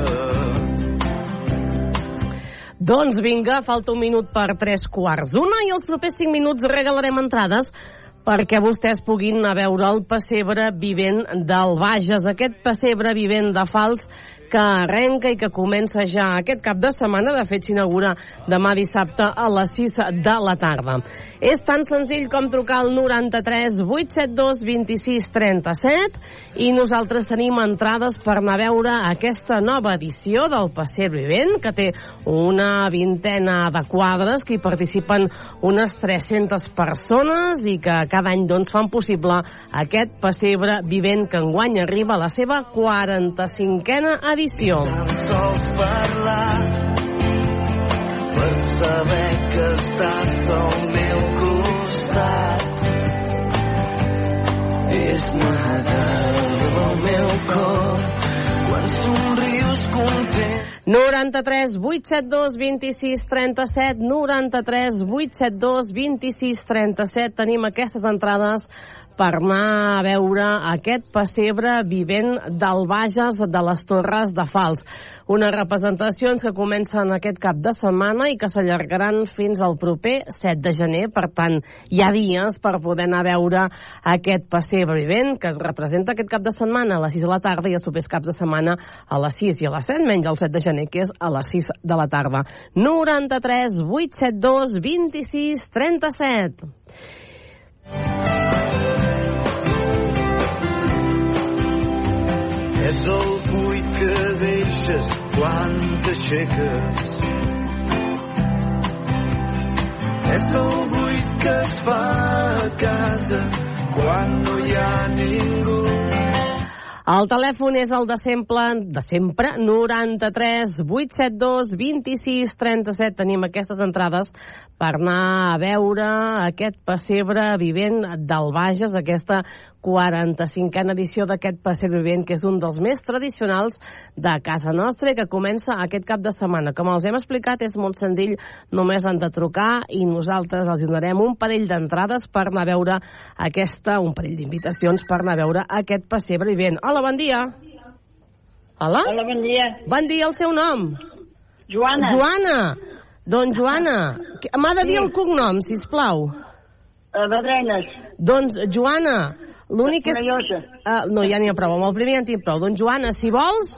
Doncs vinga, falta un minut per tres quarts d'una i els propers cinc minuts regalarem entrades perquè vostès puguin anar a veure el pessebre vivent del Bages, aquest pessebre vivent de Fals que arrenca i que comença ja aquest cap de setmana, de fet s'inaugura demà dissabte a les 6 de la tarda. És tan senzill com trucar al 93 872 26 37 i nosaltres tenim entrades per anar a veure aquesta nova edició del Pessebre Vivent, que té una vintena de quadres que hi participen unes 300 persones i que cada any doncs, fan possible aquest pessebre vivent que enguany arriba a la seva 45a edició. sols parlar per saber que estàs al meu costat. És Nadal al meu cor. Quan somrius content. 93 872 26 37 93 872 26 37 tenim aquestes entrades per anar a veure aquest pessebre vivent del Bages de les Torres de Fals. Unes representacions que comencen aquest cap de setmana i que s'allargaran fins al proper 7 de gener. Per tant, hi ha dies per poder anar a veure aquest pessebre vivent que es representa aquest cap de setmana a les 6 de la tarda i els propers caps de setmana a les 6 i a les 7, menys el 7 de gener, que és a les 6 de la tarda. 93 872 26 37. És el buit que deixes quan t'aixeques. És el buit que es fa a casa quan no hi ha ningú. El telèfon és el de sempre, de sempre, 93 872 26 37. Tenim aquestes entrades per anar a veure aquest pessebre vivent del Bages, aquesta 45a edició d'aquest pessebre vivent, que és un dels més tradicionals de casa nostra i que comença aquest cap de setmana. Com els hem explicat, és molt senzill, només han de trucar i nosaltres els donarem un parell d'entrades per anar a veure aquesta, un parell d'invitacions per anar a veure aquest pessebre vivent. Hola, bon dia. Hola? Hola, bon dia. Bon dia, el seu nom? Joana. Joana. Doncs Joana, m'ha de dir Sí. el cognom, si plau. Uh, Badrenes. Doncs, Joana, l'únic és... Uh, no, ja n'hi ha prou, amb el primer ja en tinc prou. Doncs, Joana, si vols,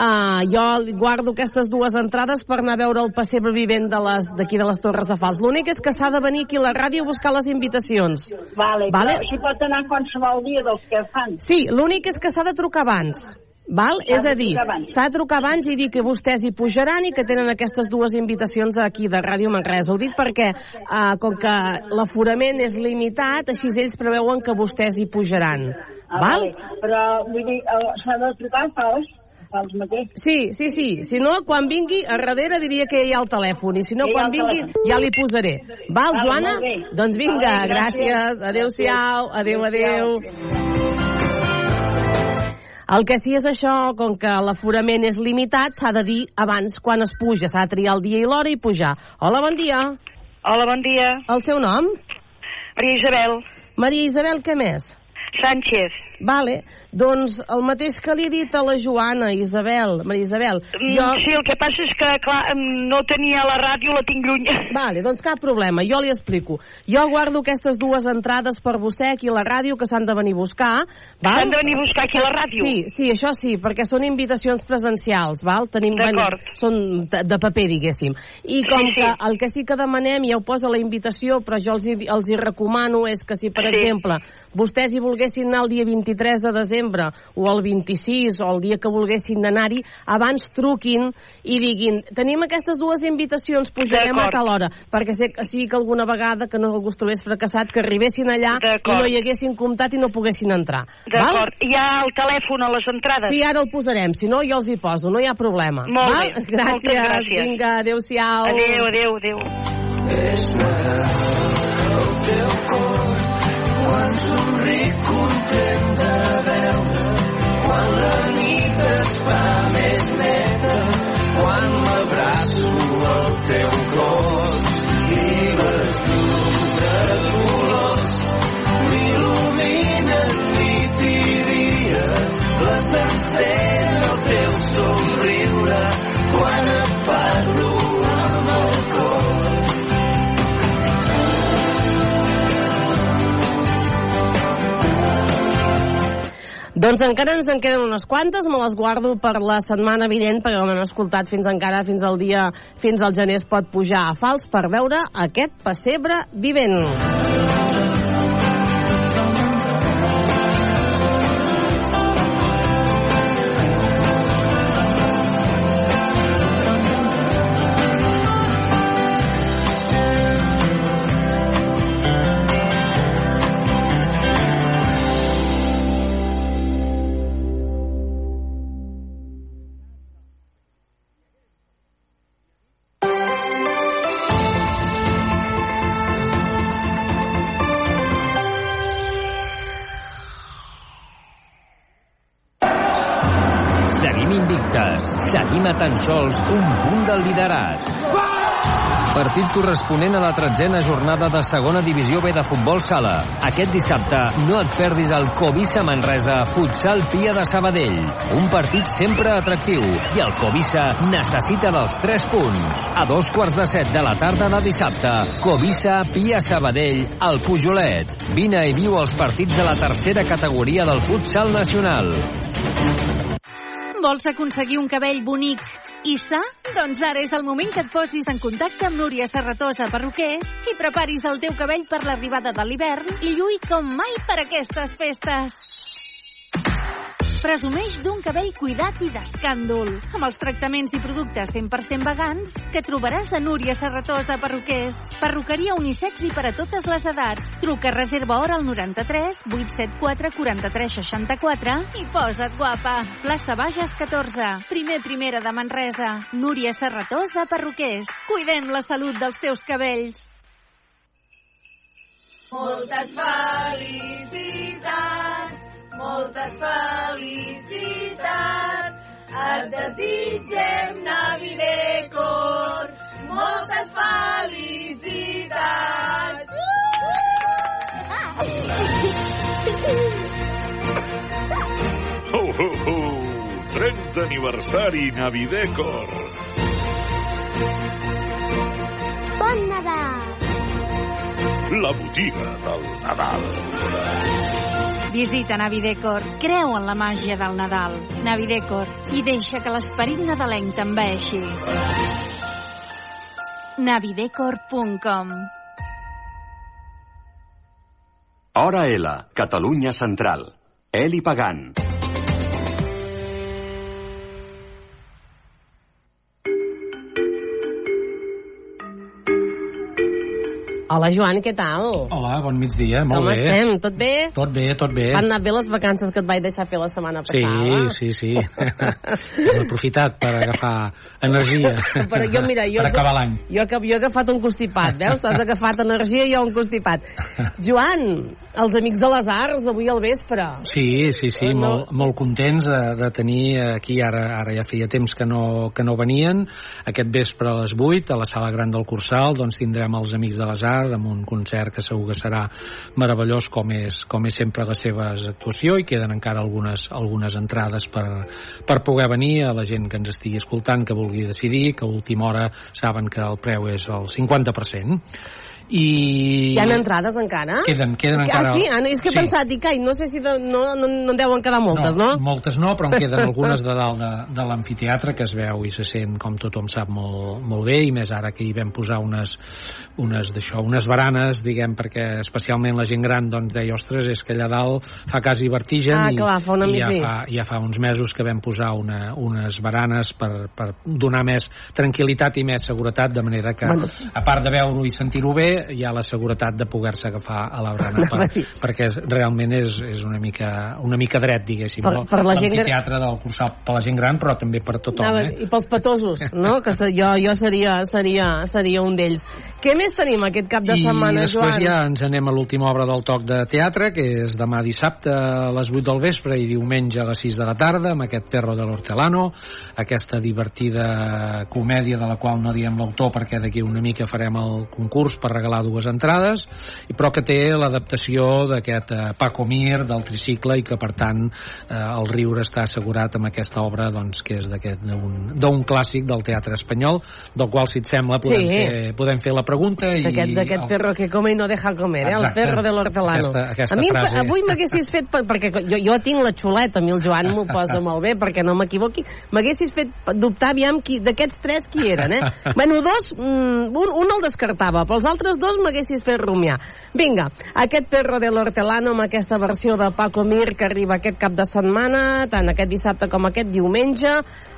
uh, jo guardo aquestes dues entrades per anar a veure el pessebre vivent de d'aquí de, les Torres de Fals. L'únic és que s'ha de venir aquí a la ràdio a buscar les invitacions. Vale, Vale. però si pot anar qualsevol dia dels que fan. Sí, l'únic és que s'ha de trucar abans. Val? És a dir, s'ha de trucar abans i dir que vostès hi pujaran i que tenen aquestes dues invitacions aquí de Ràdio Manresa. Ho dic perquè, uh, com que l'aforament és limitat, així ells preveuen que vostès hi pujaran. Ah, Val? vale. Però, vull dir, eh, s'ha de trucar fals, fals mateix. Sí, sí, sí. Si no, quan vingui, a darrere diria que hi ha el telèfon. I si no, quan vingui, telèfon. ja li posaré. Val, Vale, Joana? Doncs vinga, Vale, gràcies. gràcies. Adéu-siau. Adéu, adéu. El que sí és això, com que l'aforament és limitat, s'ha de dir abans quan es puja. S'ha de triar el dia i l'hora i pujar. Hola, bon dia. Hola, bon dia. El seu nom? Maria Isabel. Maria Isabel, què més? Sánchez. Vale, doncs el mateix que li he dit a la Joana, Isabel, Maria Isabel. Mm, Sí, el que passa és que, clar, no tenia la ràdio, la tinc lluny. Vale, doncs cap problema, jo li explico. Jo guardo aquestes dues entrades per vostè aquí a la ràdio que s'han de venir a buscar. val? S'han de venir a buscar aquí a la ràdio? Sí, sí, això sí, perquè són invitacions presencials, val? Tenim, D'acord. són de, paper, diguéssim. I com Sí, sí. que el que sí que demanem, ja ho posa la invitació, però jo els hi, els hi recomano és que si, per Sí. exemple, vostès hi volguessin anar el dia 23 de desembre o el 26 o el dia que volguessin anar-hi, abans truquin i diguin, tenim aquestes dues invitacions, pujarem a tal hora, perquè sé que sigui que alguna vegada que no algú trobés fracassat, que arribessin allà i no hi haguessin comptat i no poguessin entrar. D'acord. Hi ha el telèfon a les entrades? Sí, ara el posarem, si no jo els hi poso, no hi ha problema. Molt val? bé. Gràcies, Moltes gràcies. vinga, adéu-siau. Adéu, adéu, adéu. És Nadal al teu cor quan somric content de veure quan la nit es fa més neta quan m'abraço al teu cos i les llums de colors m'il·luminen nit i dia les encén el teu somriure quan Doncs encara ens en queden unes quantes, me les guardo per la setmana vinent, perquè com hem escoltat fins encara, fins al dia, fins al gener es pot pujar a fals per veure aquest pessebre vivent. Partit corresponent a la tretzena jornada de segona divisió B de futbol sala. Aquest dissabte no et perdis el Covisa Manresa Futsal Pia de Sabadell. Un partit sempre atractiu i el Covisa necessita dels 3 punts. A dos quarts de set de la tarda de dissabte, Covisa Pia Sabadell al Pujolet. Vine i viu els partits de la tercera categoria del futsal nacional. Vols aconseguir un cabell bonic i sa? Doncs ara és el moment que et posis en contacte amb Núria Serratosa Perruquers i preparis el teu cabell per l'arribada de l'hivern i lluï com mai per aquestes festes. Presumeix d'un cabell cuidat i d'escàndol, amb els tractaments i productes 100% vegans que trobaràs a Núria Serratosa Perruquers. Perruqueria unisex i per a totes les edats. Truca reserva hora al 93 874 43 64 i posa't guapa. Plaça Bages 14, primer primera de Manresa. Núria Serratosa Perruquers. Cuidem la salut dels teus cabells. Moltes felicitats, moltes felicitats. Et desitgem Navidecor, moltes felicitats. Ho, ho, ho! 30 aniversari Navidecor. Bon Nadal! La botiga del Nadal. Visita Navidecor, creu en la màgia del Nadal. Navidecor, i deixa que l'esperit nadalenc t'enveixi. navidecor.com Hora L, Catalunya Central. Eli Pagant. Hola, Joan, què tal? Hola, bon migdia, molt Com bé. estem? Tot bé? Tot bé, tot bé. Van anar bé les vacances que et vaig deixar fer la setmana Sí, passada? sí, sí. Hem aprofitat per agafar energia. Però jo, mira, jo... per acabar l'any. Jo, que- jo he agafat un constipat, veus? Has agafat energia i jo un constipat. Joan, els amics de les arts, avui al vespre. Sí, sí, sí, No. molt, molt contents de, de tenir aquí, ara, ara ja feia temps que no, que no venien, aquest vespre a les 8, a la sala gran del Cursal, doncs tindrem els Amics de les Arts amb un concert que segur que serà meravellós com és, com és sempre la seva actuació i queden encara algunes, algunes entrades per, per poder venir a la gent que ens estigui escoltant, que vulgui decidir, que a última hora saben que el preu és el 50%. I... Hi ha entrades encara? Queden, queden ah, encara... sí? Ah, no, és que he Sí. pensat, dic, ai, no sé si de, no, no, no en deuen quedar moltes, no? Moltes no, però en queden algunes de dalt de, de l'amfiteatre que es veu i se sent, com tothom sap, molt, molt bé, i més ara que hi vam posar unes, unes, d'això, unes baranes, diguem, perquè especialment la gent gran doncs, deia, ostres, és que allà dalt fa quasi vertigen Ah, i, clar, fa i ja, fa, ja fa uns mesos que vam posar una, unes baranes per, per donar més tranquil·litat i més seguretat, de manera que, Bueno. a part de veure-ho i sentir-ho bé, hi ha la seguretat de poder-se agafar a la barana per, perquè és, realment és, és una, mica, una mica dret, diguéssim. Per- per la gent gran- L'amfiteatre del Cursal per la gent gran, però també per tothom. Anava- Eh? I pels petosos, no? Que jo, jo seria, seria, seria un d'ells. Què més tenim aquest cap de I setmana, després Joan? ja ens anem a l'última obra del toc de teatre, que és demà dissabte a les 8 del vespre i diumenge a les 6 de la tarda, amb aquest Perro de l'Hortelano, aquesta divertida comèdia de la qual no diem l'autor perquè d'aquí una mica farem el concurs per regalar dues entrades, i però que té l'adaptació d'aquest eh, Paco Mir, del tricicle, i que per tant eh, el riure està assegurat amb aquesta obra doncs, que és d'un clàssic del teatre espanyol, del qual, si et sembla, podem, Sí. fer, podem fer la pregunta i... D'aquest d'aquest perro que come i no deja comer, eh? Exacte. El perro de l'hortelano. Aquesta- aquesta a mi, frase. avui m'haguessis fet, per- perquè jo, jo tinc la xuleta, a mi el Joan m'ho posa molt bé, perquè no m'equivoqui, m'haguessis fet dubtar, aviam, qui- d'aquests tres qui eren, eh? bueno, dos, mm, un, un el descartava, però els altres dos m'haguessis fet rumiar. Vinga, aquest perro de l'hortelano amb aquesta versió de Paco Mir que arriba aquest cap de setmana, tant aquest dissabte com aquest diumenge,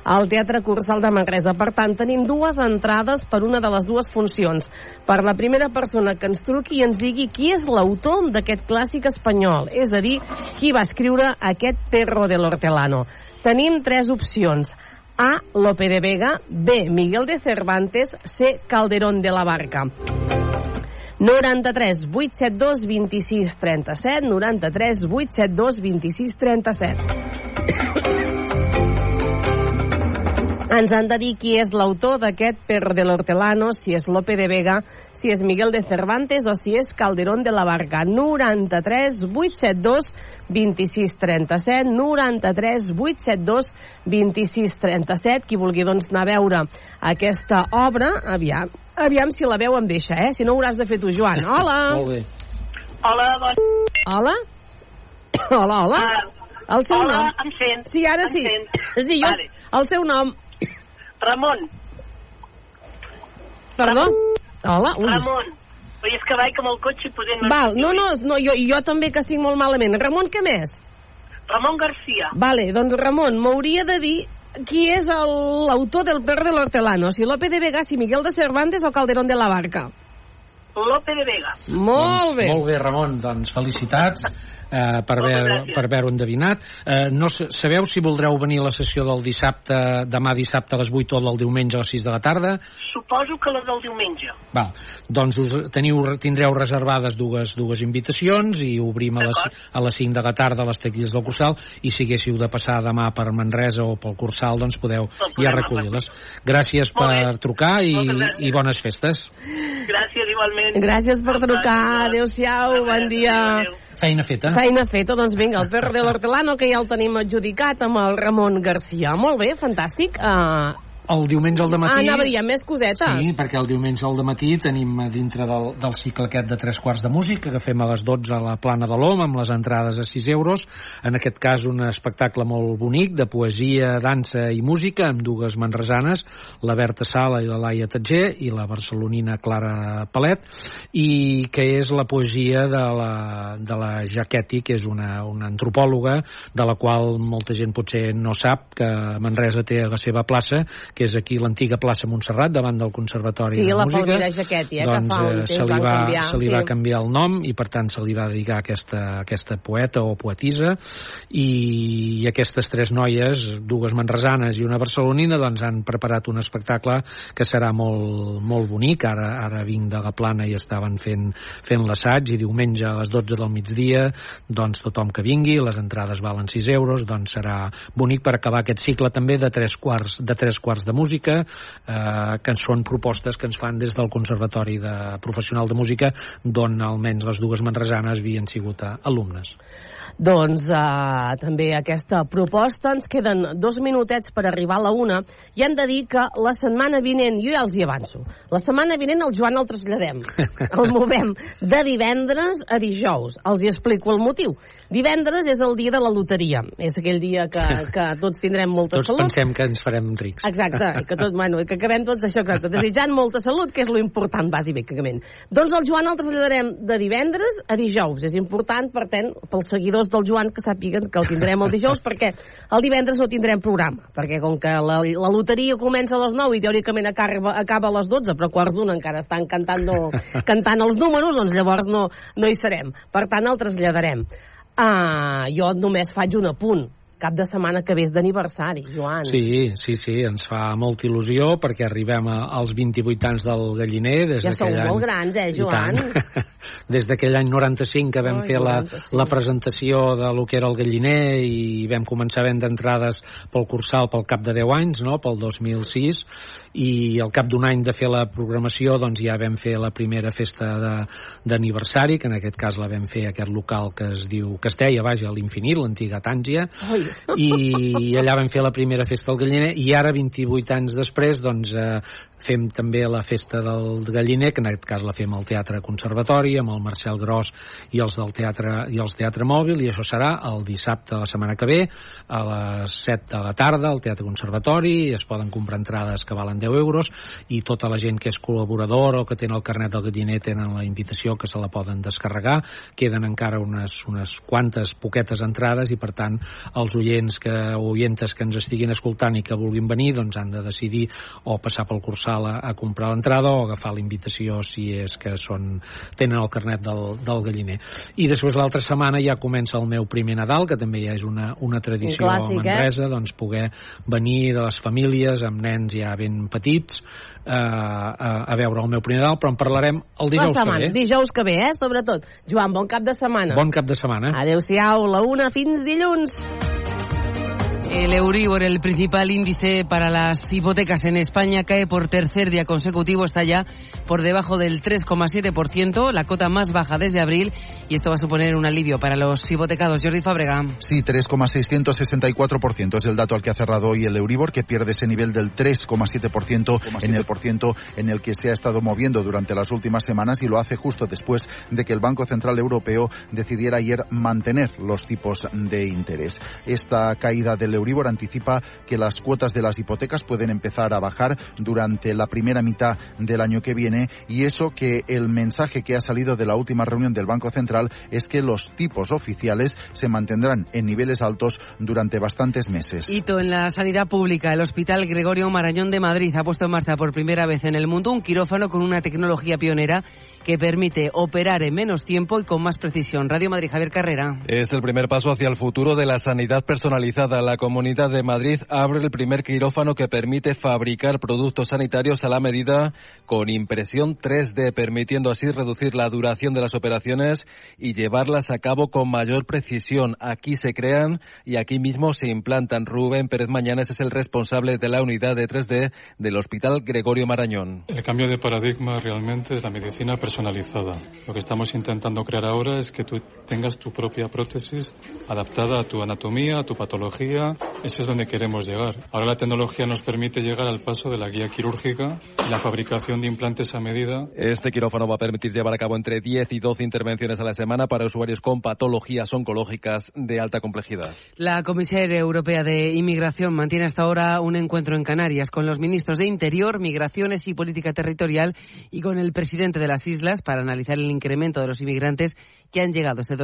al Teatre Cursal de Manresa. Per tant, tenim dues entrades per una de les dues funcions. Per la primera persona que ens truqui i ens digui qui és l'autor d'aquest clàssic espanyol, és a dir, qui va escriure aquest perro de l'hortelano. Tenim tres opcions. A. Lope de Vega, B. Miguel de Cervantes, C. Calderón de la Barca. 93 872 26 37 93 872 26 37 ens han de dir qui és l'autor d'aquest Per de l'Hortelano, si és Lope de Vega, si és Miguel de Cervantes o si és Calderón de la Barca. 93 872 26 37 93 872 26 37 qui vulgui doncs anar a veure aquesta obra aviam, aviam si la veu em deixa eh? si no ho hauràs de fer tu Joan hola Molt bé. Hola, bon... hola hola, hola el seu hola, nom em sent? sí, ara Em sí, sent? sí jo, Vale. el seu nom Ramon. perdó hola, ui. Ramon. Oi, és que vaig amb el cotxe podent... Val, no, no, no jo, jo també que estic molt malament. Ramon, què més? Ramon Garcia. Vale, doncs Ramon, m'hauria de dir qui és l'autor del perro de l'hortelano, si Lope de Vega, si Miguel de Cervantes o Calderón de la Barca. Lope de Vega. Molt bé. Molt bé, Ramon, doncs felicitats eh, per haver- per haver-ho endevinat. Eh, no sa- sabeu si voldreu venir a la sessió del dissabte, demà dissabte a les 8 o del diumenge a les 6 de la tarda? Suposo que la del diumenge. Val. Doncs us teniu, tindreu reservades dues, dues invitacions i obrim a les, a les 5 de la tarda a les taquilles del Cursal i si haguéssiu de passar demà per Manresa o pel Cursal, doncs podeu ja recollir-les. Gràcies per trucar i, i bones festes. Gràcies, igualment. Gràcies per trucar. Adéu-siau, bon dia. Feina feta. Feina feta, doncs vinga, el perro de l'hortelano, que ja el tenim adjudicat amb el Ramon Garcia. Molt bé, fantàstic. Uh, El diumenge al Ah, matí... anava a dir, més cosetes. Sí, perquè el diumenge al matí tenim a dintre del, del cicle aquest de tres quarts de música que fem a les 12 a la Plana de l'Om amb les entrades a 6 euros. En aquest cas un espectacle molt bonic de poesia, dansa i música amb dues manresanes, la Berta Sala i la Laia Tatger i la barcelonina Clara Palet i que és la poesia de la, de la Jaquetti, que és una, una antropòloga de la qual molta gent potser no sap que Manresa té a la seva plaça que és aquí l'antiga plaça Montserrat davant del Conservatori Sí, de la Música Palmira Jaquetti, eh, que doncs, fa un eh, temps se li va, canviar, se li sí. va canviar el nom i per tant se li va dedicar aquesta, aquesta poeta o poetisa i, i aquestes tres noies, dues manresanes i una barcelonina, doncs han preparat un espectacle que serà molt, molt bonic. Ara, ara vinc de la plana i estaven fent, fent l'assaig i diumenge a les 12 del migdia doncs tothom que vingui, les entrades valen 6 euros, doncs serà bonic per acabar aquest cicle també de tres quarts de, tres quarts de música eh, que són propostes que ens fan des del Conservatori de Professional de Música d'on almenys les dues manresanes havien sigut eh, alumnes. Doncs uh, també aquesta proposta, ens queden dos minutets per arribar a la una i hem de dir que la setmana vinent, jo ja els hi avanço, la setmana vinent el Joan el traslladem, el movem de divendres a dijous. Els hi explico el motiu. Divendres és el dia de la loteria, és aquell dia que, que tots tindrem molta Tots salut. pensem que ens farem rics. Exacte, i que, tot, bueno, i que acabem tots això, exacte, desitjant molta salut, que és lo important, bàsicament. Doncs el Joan el traslladarem de divendres a dijous. És important, per tant, pels seguidors del Joan que sàpiguen que el tindrem el dijous, perquè el divendres no tindrem programa, perquè com que la, la loteria comença a les 9 i teòricament acaba, acaba a les 12, però quarts d'una encara estan cantant, no, cantant els números, doncs llavors no, no hi serem. Per tant, el traslladarem. Ah, jo només faig un apunt. Cap de setmana que ve és d'aniversari, Joan. Sí, sí, sí, ens fa molta il·lusió perquè arribem a, als 28 anys del galliner. Des Ja sou d'aquell molt any, grans, eh, Joan? Des d'aquell any 95 que vam Ai, fer la, 95. la presentació de lo que era el galliner i vam començar a vendre entrades pel Cursal pel cap de 10 anys, no?, pel 2006, i al cap d'un any de fer la programació doncs ja vam fer la primera festa d'aniversari, que en aquest cas la vam fer a aquest local que es diu Castella, vaja, a l'Infinit, l'antiga Tàngia, Ai. I allà vam fer la primera festa al Galliner i ara 28 anys després doncs eh, fem també la festa del galliner, que en aquest cas la fem al Teatre Conservatori, amb el Marcel Gros i els del Teatre, i els Teatre Mòbil, i això serà el dissabte de la setmana que ve, a les 7 de la tarda, al Teatre Conservatori, es poden comprar entrades que valen 10 euros, i tota la gent que és col·laborador o que tenen el carnet del galliner tenen la invitació que se la poden descarregar, queden encara unes, unes quantes poquetes entrades, i per tant, els oients que, o oientes que ens estiguin escoltant i que vulguin venir, doncs han de decidir o passar pel cursal a, a comprar l'entrada o agafar la invitació si és que són, tenen el carnet del, del galliner. I després l'altra setmana ja comença el meu primer Nadal, que també ja és una, una tradició Un clàssic, a Manresa, eh? doncs poder venir de les famílies amb nens ja ben petits eh, a, a veure el meu primer Nadal, però en parlarem el dijous setmana, que ve. dijous que ve, eh? Sobretot. Joan, bon cap de setmana. Bon cap de setmana. Adéu-siau, la una fins dilluns. El Euribor, el principal índice para las hipotecas en España, cae por tercer día consecutivo, está ya por debajo del 3,7%, la cota más baja desde abril, y esto va a suponer un alivio para los hipotecados. Jordi Fábrega. Sí, 3,664% es el dato al que ha cerrado hoy el Euribor, que pierde ese nivel del 3,7% en el por ciento en el que se ha estado moviendo durante las últimas semanas y lo hace justo después de que el Banco Central Europeo decidiera ayer mantener los tipos de interés. Esta caída del Euribor anticipa que las cuotas de las hipotecas pueden empezar a bajar durante la primera mitad del año que viene y eso que el mensaje que ha salido de la última reunión del Banco Central es que los tipos oficiales se mantendrán en niveles altos durante bastantes meses. Hito en la sanidad pública. El Hospital Gregorio Marañón de Madrid ha puesto en marcha por primera vez en el mundo un quirófano con una tecnología pionera que permite operar en menos tiempo y con más precisión. Radio Madrid, Javier Carrera. Es el primer paso hacia el futuro de la sanidad personalizada. La Comunidad de Madrid abre el primer quirófano que permite fabricar productos sanitarios a la medida con impresión 3D, permitiendo así reducir la duración de las operaciones y llevarlas a cabo con mayor precisión. Aquí se crean y aquí mismo se implantan. Rubén Pérez Mañanes es el responsable de la unidad de 3D del Hospital Gregorio Marañón. El cambio de paradigma realmente es la medicina personalizada. Lo que estamos intentando crear ahora es que tú tengas tu propia prótesis adaptada a tu anatomía, a tu patología. Ese es donde queremos llegar. Ahora la tecnología nos permite llegar al paso de la guía quirúrgica y la fabricación de implantes a medida. Este quirófano va a permitir llevar a cabo entre 10 y 12 intervenciones a la semana para usuarios con patologías oncológicas de alta complejidad. La Comisaria Europea de Inmigración mantiene hasta ahora un encuentro en Canarias con los ministros de Interior, Migraciones y Política Territorial y con el presidente de las islas para analizar el incremento de los inmigrantes que han llegado este